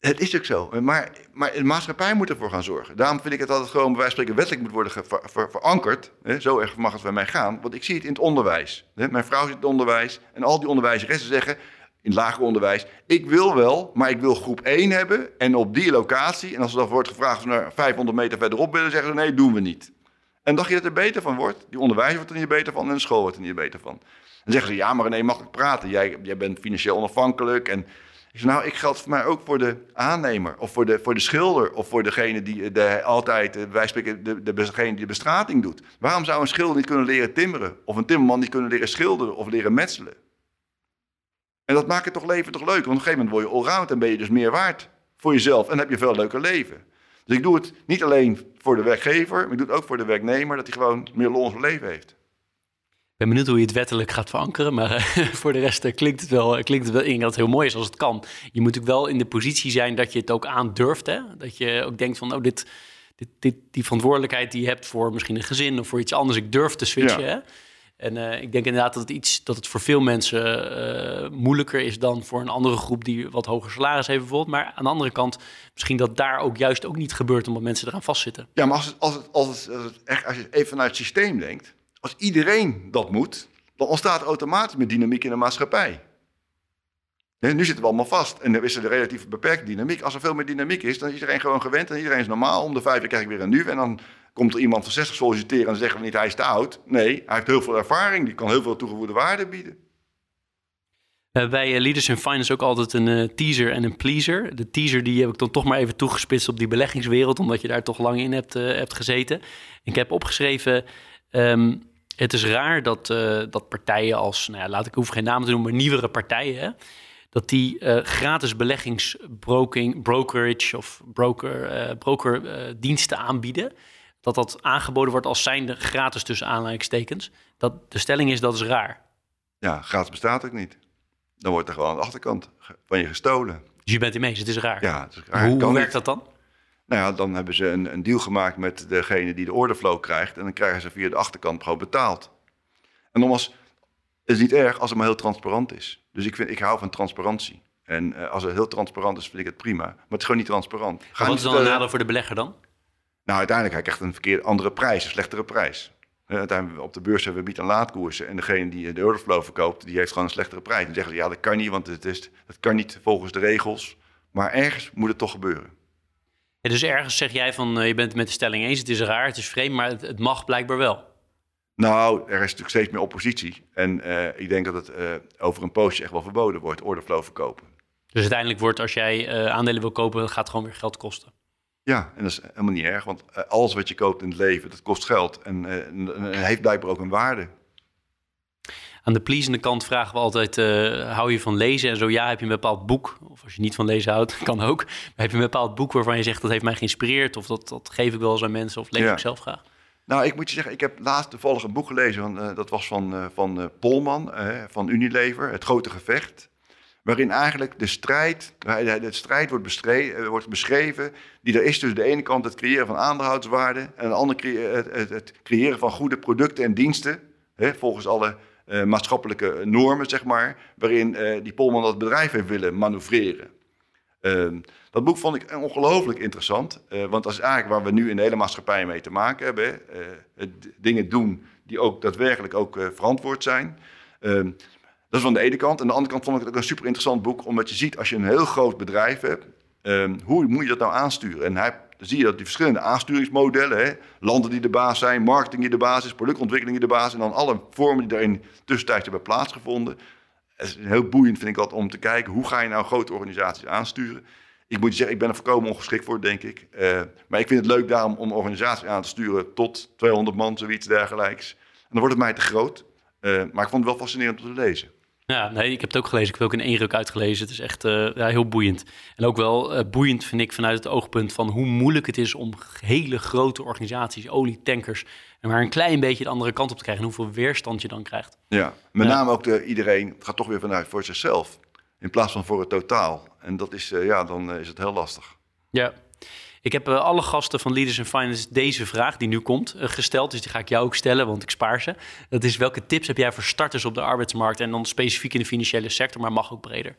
het is ook zo. Maar, maar de maatschappij moet ervoor gaan zorgen. Daarom vind ik het altijd gewoon bij wijze van spreken wettelijk moet worden verankerd. Hè, zo erg mag het bij mij gaan. Want ik zie het in het onderwijs. Mijn vrouw zit in het onderwijs. En al die onderwijzeressen zeggen in het lager onderwijs... ik wil wel, maar ik wil groep 1 hebben en op die locatie. En als er dan wordt gevraagd of ze naar 500 meter verderop willen... zeggen ze nee, doen we niet. En dacht je dat er beter van wordt? Die onderwijzer wordt er niet beter van en de school wordt er niet beter van. Dan zeggen ze, ja, maar nee, makkelijk praten. Jij, jij bent financieel onafhankelijk. En ik zeg, nou, ik geldt voor mij ook voor de aannemer. Of voor de, voor de schilder. Of voor degene die eh, de, altijd, eh, wij spreken, de, de, degene die de bestrating doet. Waarom zou een schilder niet kunnen leren timmeren? Of een timmerman niet kunnen leren schilderen of leren metselen? En dat maakt het toch leven toch leuk. Want op een gegeven moment word je allround en ben je dus meer waard voor jezelf. En heb je veel leuker leven. Dus ik doe het niet alleen voor de werkgever, maar ik doe het ook voor de werknemer, dat hij gewoon meer lol leven heeft. Ik ben benieuwd hoe je het wettelijk gaat verankeren. Maar eh, voor de rest eh, klinkt het wel, klinkt het wel in dat het heel mooi is als het kan. Je moet natuurlijk wel in de positie zijn dat je het ook aandurft. Hè? Dat je ook denkt van, oh, dit, dit, dit, die verantwoordelijkheid die je hebt voor misschien een gezin of voor iets anders. Ik durf te switchen. Ja. Hè? En eh, ik denk inderdaad dat het, iets, dat het voor veel mensen eh, moeilijker is dan voor een andere groep die wat hoger salaris heeft bijvoorbeeld. Maar aan de andere kant, misschien dat daar ook juist ook niet gebeurt omdat mensen eraan vastzitten. Ja, maar als, het, als, het, als, het, als, het echt, als je even vanuit het systeem denkt, als iedereen dat moet, dan ontstaat automatisch meer dynamiek in de maatschappij. Hè, nu zitten we allemaal vast en dan is er een relatief beperkte dynamiek. Als er veel meer dynamiek is, dan is iedereen gewoon gewend en iedereen is normaal. Om de vijf jaar krijg ik weer een nu en dan komt er iemand van 60 solliciteren en zeggen we niet hij is te oud. Nee, hij heeft heel veel ervaring, die kan heel veel toegevoegde waarde bieden. Bij eh, Leaders in Finance ook altijd een eh, teaser en een pleaser. De teaser die heb ik dan toch maar even toegespitst op die beleggingswereld, omdat je daar toch lang in hebt, eh, hebt gezeten. Ik heb opgeschreven, ehm, het is raar dat, eh, dat partijen als, nou ja, laat ik hoef geen namen te noemen, maar nieuwere partijen, hè, dat die eh, gratis beleggingsbroking, brokerage of broker, eh brokerdiensten aanbieden. Dat dat aangeboden wordt als zijnde gratis tussen aanleidingstekens. Dat, de stelling is dat is raar. Ja, gratis bestaat ook niet. Dan wordt er gewoon aan de achterkant van je gestolen. Dus je bent ermee eens, het is raar. Ja, het is raar. Hoe, werkt dat dan? Nou ja, dan hebben ze een, een deal gemaakt met degene die de orderflow krijgt. En dan krijgen ze via de achterkant gewoon betaald. En nogmaals, het is niet erg als het maar heel transparant is. Dus ik, vind, ik hou van transparantie. En eh, als het heel transparant is, vind ik het prima. Maar het is gewoon niet transparant. Ga Maar wat is dan een nadeel voor de belegger dan? Nou, uiteindelijk hij krijgt een verkeerde andere prijs, een slechtere prijs. Eh, uiteindelijk op de beurs hebben we bied- en laadkoersen. En degene die de orderflow verkoopt, die heeft gewoon een slechtere prijs. Dan zeggen ze, ja, dat kan niet, want het is, dat kan niet volgens de regels. Maar ergens moet het toch gebeuren. Ja, dus ergens zeg jij van, eh, je bent het met de stelling eens, het is raar, het is vreemd, maar het, het mag blijkbaar wel. Nou, er is natuurlijk steeds meer oppositie. En eh, ik denk dat het eh, over een poosje echt wel verboden wordt, orderflow verkopen. Dus uiteindelijk wordt, als jij aandelen wil kopen, gaat het gewoon weer geld kosten. Ja, en dat is helemaal niet erg, want alles wat je koopt in het leven, dat kost geld. En, en, en heeft blijkbaar ook een waarde. Aan de pleasende kant vragen we altijd, eh, hou je van lezen? En zo ja, heb je een bepaald boek, of als je niet van lezen houdt, kan ook. Maar heb je een bepaald boek waarvan je zegt, dat heeft mij geïnspireerd, of dat, dat geef ik wel eens aan mensen, of lees Ja. ik zelf graag? Nou, ik moet je zeggen, ik heb laatst toevallig een boek gelezen. Van, eh, dat was van, eh, van Polman, van Unilever, Het Grote Gevecht. Waarin eigenlijk de strijd, de, strijd wordt, wordt beschreven. die er is tussen de ene kant het creëren van aandeelhouderswaarde. en de andere het, het, het creëren van goede producten en diensten. Hè, volgens alle eh, maatschappelijke normen, zeg maar. Waarin eh, die Polman dat bedrijf heeft willen manoeuvreren. Ehm, dat boek vond ik ongelooflijk interessant. eh, want dat is eigenlijk waar we nu in de hele maatschappij mee te maken hebben. dingen doen die ook daadwerkelijk ook verantwoord zijn. Ehm, dat is van de ene kant. En aan de andere kant vond ik het ook een super interessant boek. Omdat je ziet, als je een heel groot bedrijf hebt, ehm, hoe moet je dat nou aansturen? En hij, dan zie je dat die verschillende aansturingsmodellen, hè, landen die de baas zijn, marketing die de baas is, productontwikkeling die de baas is, en dan alle vormen die daarin tussentijds hebben plaatsgevonden. Het is heel boeiend, vind ik dat, om te kijken hoe ga je nou grote organisaties aansturen. Ik moet je zeggen, ik ben er volkomen ongeschikt voor, denk ik. Eh, maar ik vind het leuk daarom om organisaties aan te sturen tot 200 man, zoiets dergelijks. En dan wordt het mij te groot. Eh, maar ik vond het wel fascinerend om te lezen. Ja, nee, ik heb het ook gelezen. Ik heb het ook in één ruk uitgelezen. Het is echt uh, ja, heel boeiend. En ook wel uh, boeiend vind ik vanuit het oogpunt van hoe moeilijk het is om hele grote organisaties, olietankers, en maar een klein beetje de andere kant op te krijgen. En hoeveel weerstand je dan krijgt. Ja, met name ook de, iedereen gaat toch weer vanuit voor zichzelf. In plaats van voor het totaal. En dat is, uh, ja, dan is het heel lastig. Ja, ik heb uh, alle gasten van Leaders in Finance deze vraag die nu komt uh, gesteld. Dus die ga ik jou ook stellen, want ik spaar ze. Dat is welke tips heb jij voor starters op de arbeidsmarkt en dan specifiek in de financiële sector, maar mag ook breder?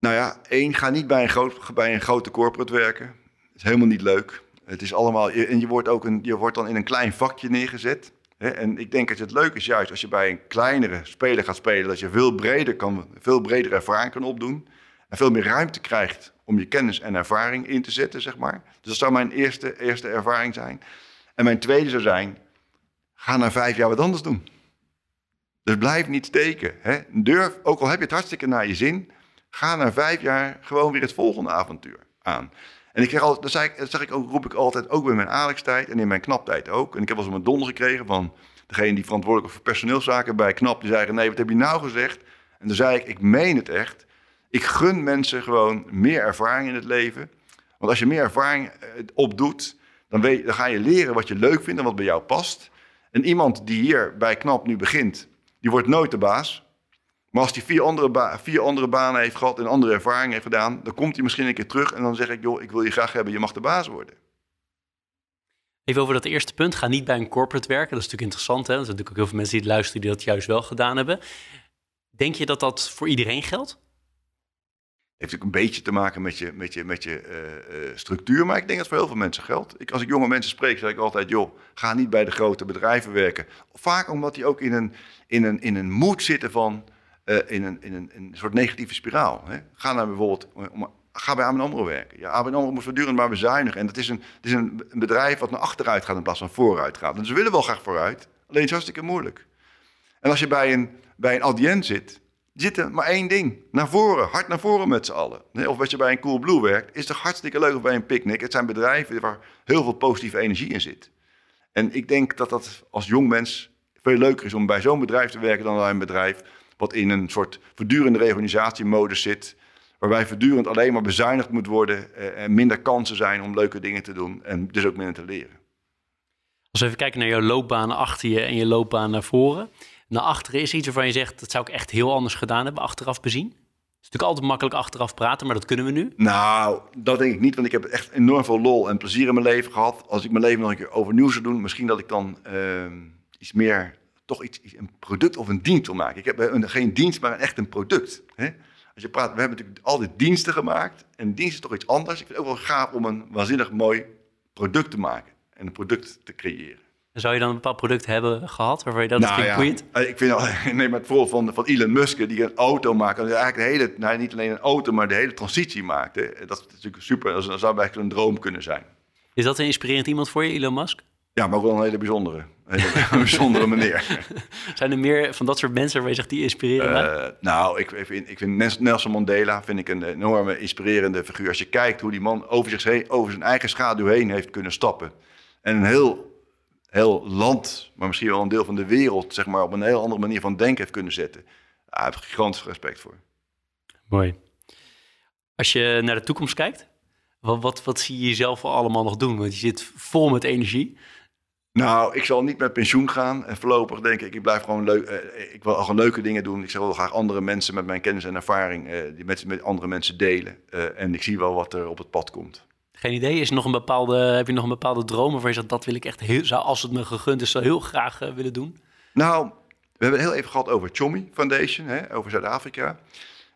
Nou ja, één, ga niet bij een, groot, bij een grote corporate werken. Dat is helemaal niet leuk. Het is allemaal, en je wordt, ook een, je wordt dan in een klein vakje neergezet. Hè? En ik denk dat het leuk is juist als je bij een kleinere speler gaat spelen, dat je veel breder, kan, veel breder ervaring kan opdoen. En veel meer ruimte krijgt om je kennis en ervaring in te zetten, zeg maar. Dus dat zou mijn eerste, eerste ervaring zijn. En mijn tweede zou zijn, ga na vijf jaar wat anders doen. Dus blijf niet steken. Hè? Durf, ook al heb je het hartstikke naar je zin, ga na vijf jaar gewoon weer het volgende avontuur aan. En ik krijg altijd, dat, ik, zeg ik ook, roep ik altijd, ook bij mijn Alex-tijd en in mijn knaptijd ook. En ik heb wel eens een donder gekregen van degene die verantwoordelijk was voor personeelszaken bij KNAP. Die zei, nee, wat heb je nou gezegd? En toen zei ik, ik meen het echt. Ik gun mensen gewoon meer ervaring in het leven. Want als je meer ervaring opdoet, dan, weet, dan ga je leren wat je leuk vindt en wat bij jou past. En iemand die hier bij KNAP nu begint, die wordt nooit de baas. Maar als hij vier andere, vier andere banen heeft gehad en andere ervaringen heeft gedaan, dan komt hij misschien een keer terug en dan zeg ik, joh, ik wil je graag hebben, je mag de baas worden. Even over dat eerste punt. Ga niet bij een corporate werken. Dat is natuurlijk interessant. Hè? Er zijn natuurlijk ook heel veel mensen die het luisteren die dat juist wel gedaan hebben. Denk je dat dat voor iedereen geldt? Heeft ook een beetje te maken met je, met je, met je uh, uh, structuur. Maar ik denk dat voor heel veel mensen geldt. Ik, als ik jonge mensen spreek, zeg ik altijd: joh, ga niet bij de grote bedrijven werken. Vaak omdat die ook in een, in een, in een moed zitten van. Uh, in, een, in, een, een soort negatieve spiraal. Hè. Ga naar bijvoorbeeld. Ga bij ABN AMRO werken. Ja, ABN AMRO moet voortdurend maar bezuinigen. En het is, een, het is een, bedrijf wat naar achteruit gaat in plaats van vooruit gaat. En ze willen wel graag vooruit. Alleen het is hartstikke moeilijk. En als je bij een, bij een zit zitten maar één ding. Naar voren, hard naar voren met z'n allen. Of als je bij een Cool Blue werkt, is toch hartstikke leuk bij een picknick. Het zijn bedrijven waar heel veel positieve energie in zit. En ik denk dat dat als jong mens veel leuker is om bij zo'n bedrijf te werken dan bij een bedrijf wat in een soort voortdurende reorganisatiemodus zit. Waarbij voortdurend alleen maar bezuinigd moet worden eh, en minder kansen zijn om leuke dingen te doen en dus ook minder te leren. Als we even kijken naar jouw loopbaan achter je en je loopbaan naar voren naar achteren is iets waarvan je zegt, dat zou ik echt heel anders gedaan hebben, achteraf bezien? Het is natuurlijk altijd makkelijk achteraf praten, maar dat kunnen we nu. Nou, dat denk ik niet, want ik heb echt enorm veel lol en plezier in mijn leven gehad. Als ik mijn leven nog een keer overnieuw zou doen, misschien dat ik dan uh, iets meer, toch iets, een product of een dienst wil maken. Ik heb een, geen dienst, maar echt een product. Hè? Als je praat, we hebben natuurlijk altijd diensten gemaakt en dienst is toch iets anders. Ik vind het ook wel gaaf om een waanzinnig mooi product te maken en een product te creëren. Zou je dan een bepaald product hebben gehad waarvan je dat nou, ja. Ik vind, neem het voorbeeld van, van Elon Musk, die een auto maakt. En eigenlijk de hele, nou, niet alleen een auto, maar de hele transitie maakt. Hè. Dat is natuurlijk super. Dat zou eigenlijk een droom kunnen zijn. Is dat een inspirerend iemand voor je, Elon Musk? Ja, maar ook wel een hele bijzondere, een hele bijzondere meneer. Zijn er meer van dat soort mensen waar je zegt die inspireren uh, Nou, ik, ik, vind, ik vind Nelson Mandela vind ik een enorme inspirerende figuur. Als je kijkt hoe die man over, zich heen, over zijn eigen schaduw heen heeft kunnen stappen. En een heel heel land, maar misschien wel een deel van de wereld, zeg maar, op een heel andere manier van denken heeft kunnen zetten. Daar heb ik gigantisch respect voor. Mooi. Als je naar de toekomst kijkt, wat, wat, wat zie je jezelf allemaal nog doen? Want je zit vol met energie. Nou, ik zal niet met pensioen gaan. En voorlopig denk ik, ik blijf gewoon leuk. Eh, ik wil gewoon leuke dingen doen. Ik zal graag andere mensen met mijn kennis en ervaring, eh, die met, met andere mensen delen. Uh, en ik zie wel wat er op het pad komt. Geen idee. Is nog een bepaalde, heb je nog een bepaalde droom waarvan je zegt, dat wil ik echt heel, zou, als het me gegund is, zou heel graag uh, willen doen? Nou, we hebben het heel even gehad over Chomi Foundation, hè, over Zuid-Afrika.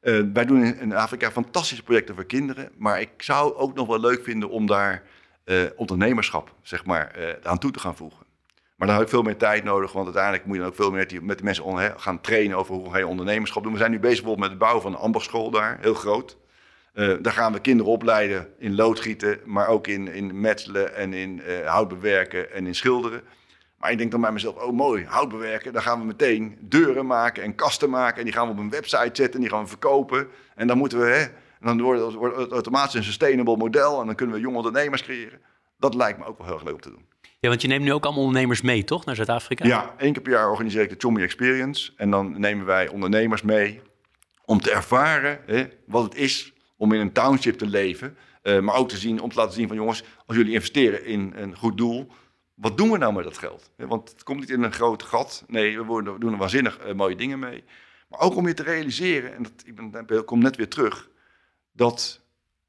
Uh, wij doen in Afrika fantastische projecten voor kinderen, maar ik zou ook nog wel leuk vinden om daar uh, ondernemerschap, zeg maar, aan toe te gaan voegen. Maar dan heb ik veel meer tijd nodig, want uiteindelijk moet je dan ook veel meer met de mensen gaan trainen over hoe ga je ondernemerschap doen. We zijn nu bezig met het bouwen van een ambachtschool daar, heel groot. Uh, daar gaan we kinderen opleiden in loodgieten, maar ook in, in metselen en in uh, hout bewerken en in schilderen. Maar ik denk dan bij mezelf, oh mooi, hout bewerken, dan gaan we meteen deuren maken en kasten maken. En die gaan we op een website zetten en die gaan we verkopen. En dan moeten we, hè, dan wordt het, wordt het automatisch een sustainable model en dan kunnen we jonge ondernemers creëren. Dat lijkt me ook wel heel erg leuk om te doen. Ja, want je neemt nu ook allemaal ondernemers mee, toch? Naar Zuid-Afrika? Ja, één keer per jaar organiseer ik de Chommy Experience. En dan nemen wij ondernemers mee om te ervaren hè, wat het is om in een township te leven. Uh, maar ook te zien, om te laten zien van jongens, als jullie investeren in een goed doel, wat doen we nou met dat geld? Want het komt niet in een groot gat. Nee, we, doen er waanzinnig uh, mooie dingen mee. Maar ook om je te realiseren, en dat, ik, ben, ik kom net weer terug, dat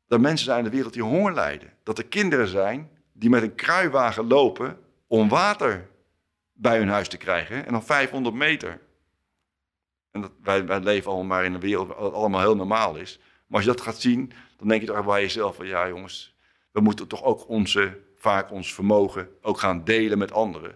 er mensen zijn in de wereld die honger lijden. Dat er kinderen zijn die met een kruiwagen lopen om water bij hun huis te krijgen. En dan 500 meter. En dat, wij, wij leven allemaal maar in een wereld waar het allemaal heel normaal is. Als je dat gaat zien, dan denk je toch bij jezelf van ja jongens, we moeten toch ook onze, vaak ons vermogen ook gaan delen met anderen.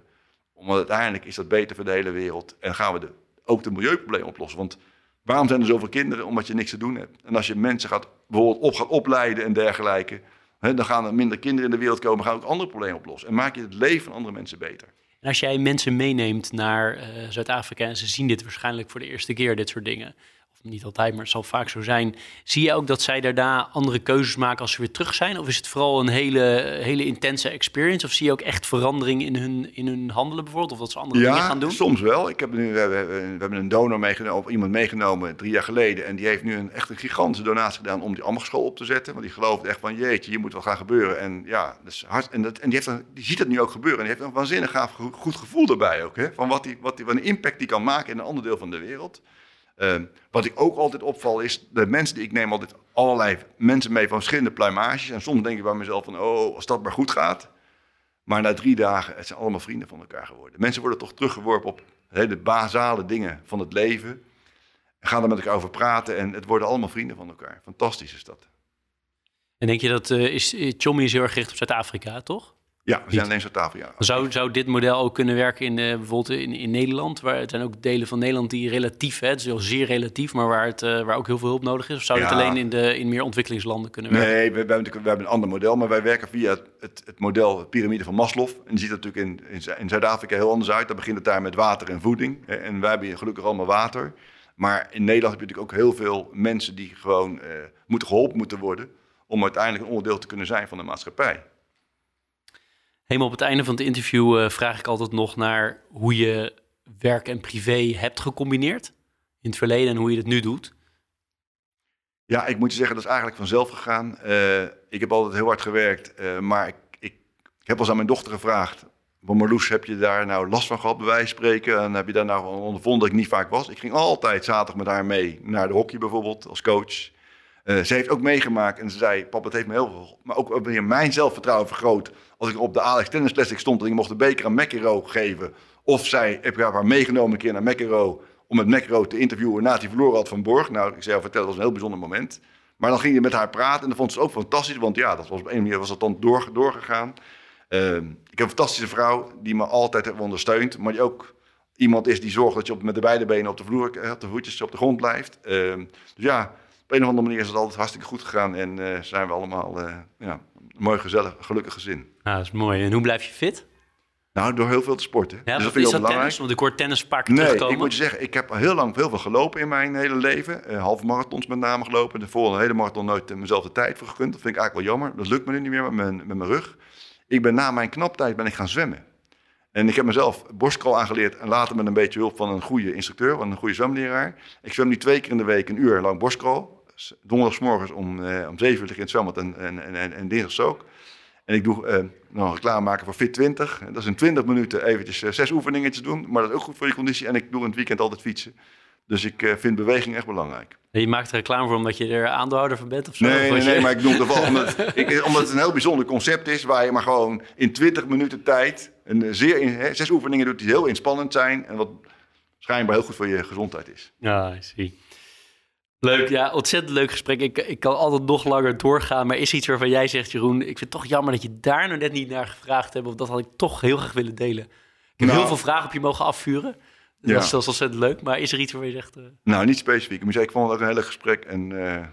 Omdat uiteindelijk is dat beter voor de hele wereld en gaan we de, ook de milieuproblemen oplossen. Want waarom zijn er zoveel kinderen? Omdat je niks te doen hebt. En als je mensen gaat, bijvoorbeeld op gaat opleiden en dergelijke, hè, dan gaan er minder kinderen in de wereld komen, gaan ook andere problemen oplossen. En maak je het leven van andere mensen beter. En als jij mensen meeneemt naar uh, Zuid-Afrika en ze zien dit waarschijnlijk voor de eerste keer, dit soort dingen niet altijd, maar het zal vaak zo zijn. Zie je ook dat zij daarna andere keuzes maken als ze weer terug zijn? Of is het vooral een hele, hele intense experience? Of zie je ook echt verandering in hun, in hun handelen bijvoorbeeld? Of dat ze andere dingen gaan doen? soms wel. Ik heb nu, we, hebben, we hebben een donor meegenomen, of iemand meegenomen drie jaar geleden. En die heeft nu een, echt een gigantische donatie gedaan om die ambachtschool op te zetten. Want die gelooft echt van, jeetje, hier moet wel gaan gebeuren. En ja, dus hard, en, dat, en die, heeft die ziet het nu ook gebeuren. En die heeft een waanzinnig gaaf, goed gevoel erbij ook. Hè? Van wat die, wat die, wat een impact die kan maken in een ander deel van de wereld. Ehm, wat ik ook altijd opval is, de mensen die ik neem altijd allerlei mensen mee van verschillende pluimages. En soms denk ik bij mezelf van, oh, als dat maar goed gaat. Maar na drie dagen, het zijn allemaal vrienden van elkaar geworden. Mensen worden toch teruggeworpen op hele basale dingen van het leven. En gaan er met elkaar over praten en het worden allemaal vrienden van elkaar. Fantastisch is dat. En denk je dat, uh, is, Chommy is heel erg gericht op Zuid-Afrika, toch? Ja, we zijn alleen zo tafel, ja. Zou, zou dit model ook kunnen werken in uh, bijvoorbeeld in, in Nederland? Waar het zijn ook delen van Nederland die relatief, hè, het is wel zeer relatief, maar waar, het, uh, waar ook heel veel hulp nodig is. Of zou het alleen in, de, in meer ontwikkelingslanden kunnen werken? Nee, we, we, hebben, we hebben een ander model, maar wij werken via het, het, het model, het piramide van Maslow. En die ziet er natuurlijk in, in, in Zuid-Afrika heel anders uit. Dan begint het daar met water en voeding. En wij hebben hier gelukkig allemaal water. Maar in Nederland heb je natuurlijk ook heel veel mensen die gewoon uh, moeten geholpen moeten worden. om uiteindelijk een onderdeel te kunnen zijn van de maatschappij. Helemaal op het einde van het interview uh, vraag ik altijd nog naar hoe je werk en privé hebt gecombineerd in het verleden en hoe je het nu doet. Ja, ik moet je zeggen, dat is eigenlijk vanzelf gegaan. Uh, ik heb altijd heel hard gewerkt, uh, maar ik, ik, ik, heb wel eens aan mijn dochter gevraagd... Marloes, heb je daar nou last van gehad, bij wijze van spreken? En heb je daar nou ondervonden dat ik niet vaak was? Ik ging altijd zaterdag met haar mee naar de hockey bijvoorbeeld, als coach. Uh, ze heeft ook meegemaakt en ze zei, papa, het heeft me heel veel... maar ook weer mijn zelfvertrouwen vergroot... als ik op de Alex Tennis Classic stond en ik mocht de beker aan McEnroe geven... of zij, heb ik haar meegenomen een keer naar McEnroe... om met McEnroe te interviewen nadat hij verloren had van Borg. Nou, ik zei, vertel, dat was een heel bijzonder moment. Maar dan ging je met haar praten en dat vond ze ook fantastisch... want ja, dat was op een manier was dat dan door, doorgegaan. Uh, ik heb een fantastische vrouw die me altijd heeft ondersteund... maar die ook iemand is die zorgt dat je op, met de beide benen op de vloer... op de voetjes op de grond blijft. Uh, dus ja op een of andere manier is het altijd hartstikke goed gegaan. En uh, zijn we allemaal uh, ja, een mooi, gezellig, gelukkig gezin. Ja, dat is mooi. En hoe blijf je fit? Nou, door heel veel te sporten. Ja, dus dat vind ik belangrijk. Tennis? Want ik hoor tennis keer nee, terugkomen. ik moet je zeggen, ik heb heel lang heel veel gelopen in mijn hele leven. Uh, halve marathons met name gelopen. De volgende hele marathon nooit mezelf de tijd voor gekund. Dat vind ik eigenlijk wel jammer. Dat lukt me nu niet meer met mijn, met mijn rug. Ik ben na mijn knaptijd ben ik gaan zwemmen. En ik heb mezelf borstkrol aangeleerd en later met een beetje hulp van een goede instructeur, van een goede zwemleraar. Ik zwem nu twee keer in de week een uur lang borstkrol donderdagsmorgens om, uh, om 7 uur lig in het zwembad en, en, en, en dinsdags ook. En ik doe uh, nog reclame maken voor Fit 20. Dat is in 20 minuten eventjes uh, zes oefeningetjes doen. Maar dat is ook goed voor je conditie. En ik doe in het weekend altijd fietsen. Dus ik uh, vind beweging echt belangrijk. En je maakt er reclame voor omdat je er aandeelhouder van bent? Of zo? Nee, of nee, nee, maar ik doe het wel omdat, ik, omdat het een heel bijzonder concept is... waar je maar gewoon in 20 minuten tijd... Een zeer in, hè, zes oefeningen doet die heel inspannend zijn... en wat schijnbaar heel goed voor je gezondheid is. Ja, ik zie. Leuk, ja, ontzettend leuk gesprek. Ik, ik kan altijd nog langer doorgaan, maar is er iets waarvan jij zegt, Jeroen, ik vind het toch jammer dat je daar nou net niet naar gevraagd hebt, of dat had ik toch heel graag willen delen. Ik heb nou, heel veel vragen op je mogen afvuren. Dat ja. was ontzettend leuk, maar is er iets waar je zegt... Uh... Nou, niet specifiek. Ik moet zeggen, ik vond het ook een heel gesprek en uh,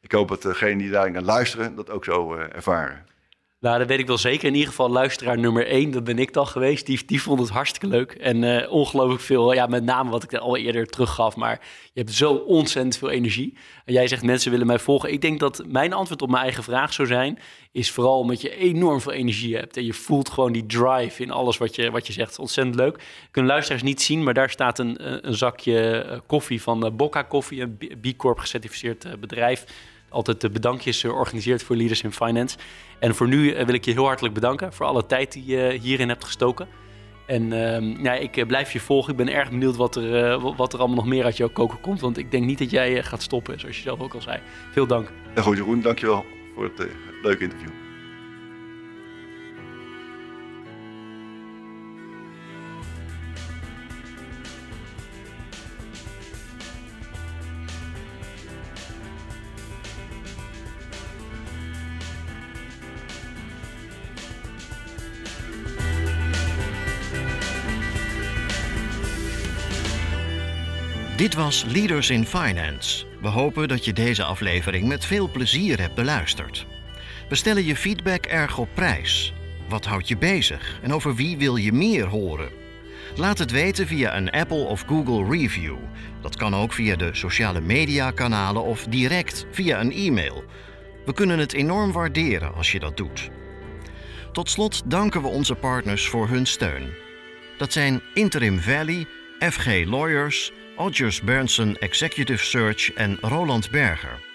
ik hoop dat degenen die daarin gaan luisteren dat ook zo uh, ervaren. Nou, dat weet ik wel zeker. In ieder geval luisteraar nummer één, dat ben ik dan geweest. Die, die vond het hartstikke leuk. En uh, ongelooflijk veel, ja, met name wat ik al eerder teruggaf. Maar je hebt zo ontzettend veel energie. En jij zegt mensen willen mij volgen. Ik denk dat mijn antwoord op mijn eigen vraag zou zijn... is vooral omdat je enorm veel energie hebt. En je voelt gewoon die drive in alles wat je, wat je zegt. Ontzettend leuk. Kunnen luisteraars niet zien, maar daar staat een, een zakje eh, koffie van Bocca Koffie. Een B Corp gecertificeerd bedrijf altijd de bedankjes organiseert voor Leaders in Finance. En voor nu eh, wil ik je heel hartelijk bedanken voor alle tijd die je hierin hebt gestoken. En uh, ja, ik eh, blijf je volgen. Ik ben erg benieuwd wat er, wat er allemaal nog meer uit jouw koken komt. Want ik denk niet dat jij gaat stoppen, zoals je zelf ook al zei. Veel dank. Ja, goed Jeroen, dankjewel voor het leuke interview. Dit was Leaders in Finance. We hopen dat je deze aflevering met veel plezier hebt beluisterd. We stellen je feedback erg op prijs. Wat houdt je bezig en over wie wil je meer horen? Laat het weten via een Apple of Google review. Dat kan ook via de sociale media kanalen of direct via een e-mail. We kunnen het enorm waarderen als je dat doet. Tot slot danken we onze partners voor hun steun. Dat zijn Interim Valley, FG Lawyers, Odgers Berndsen Executive Search en Roland Berger.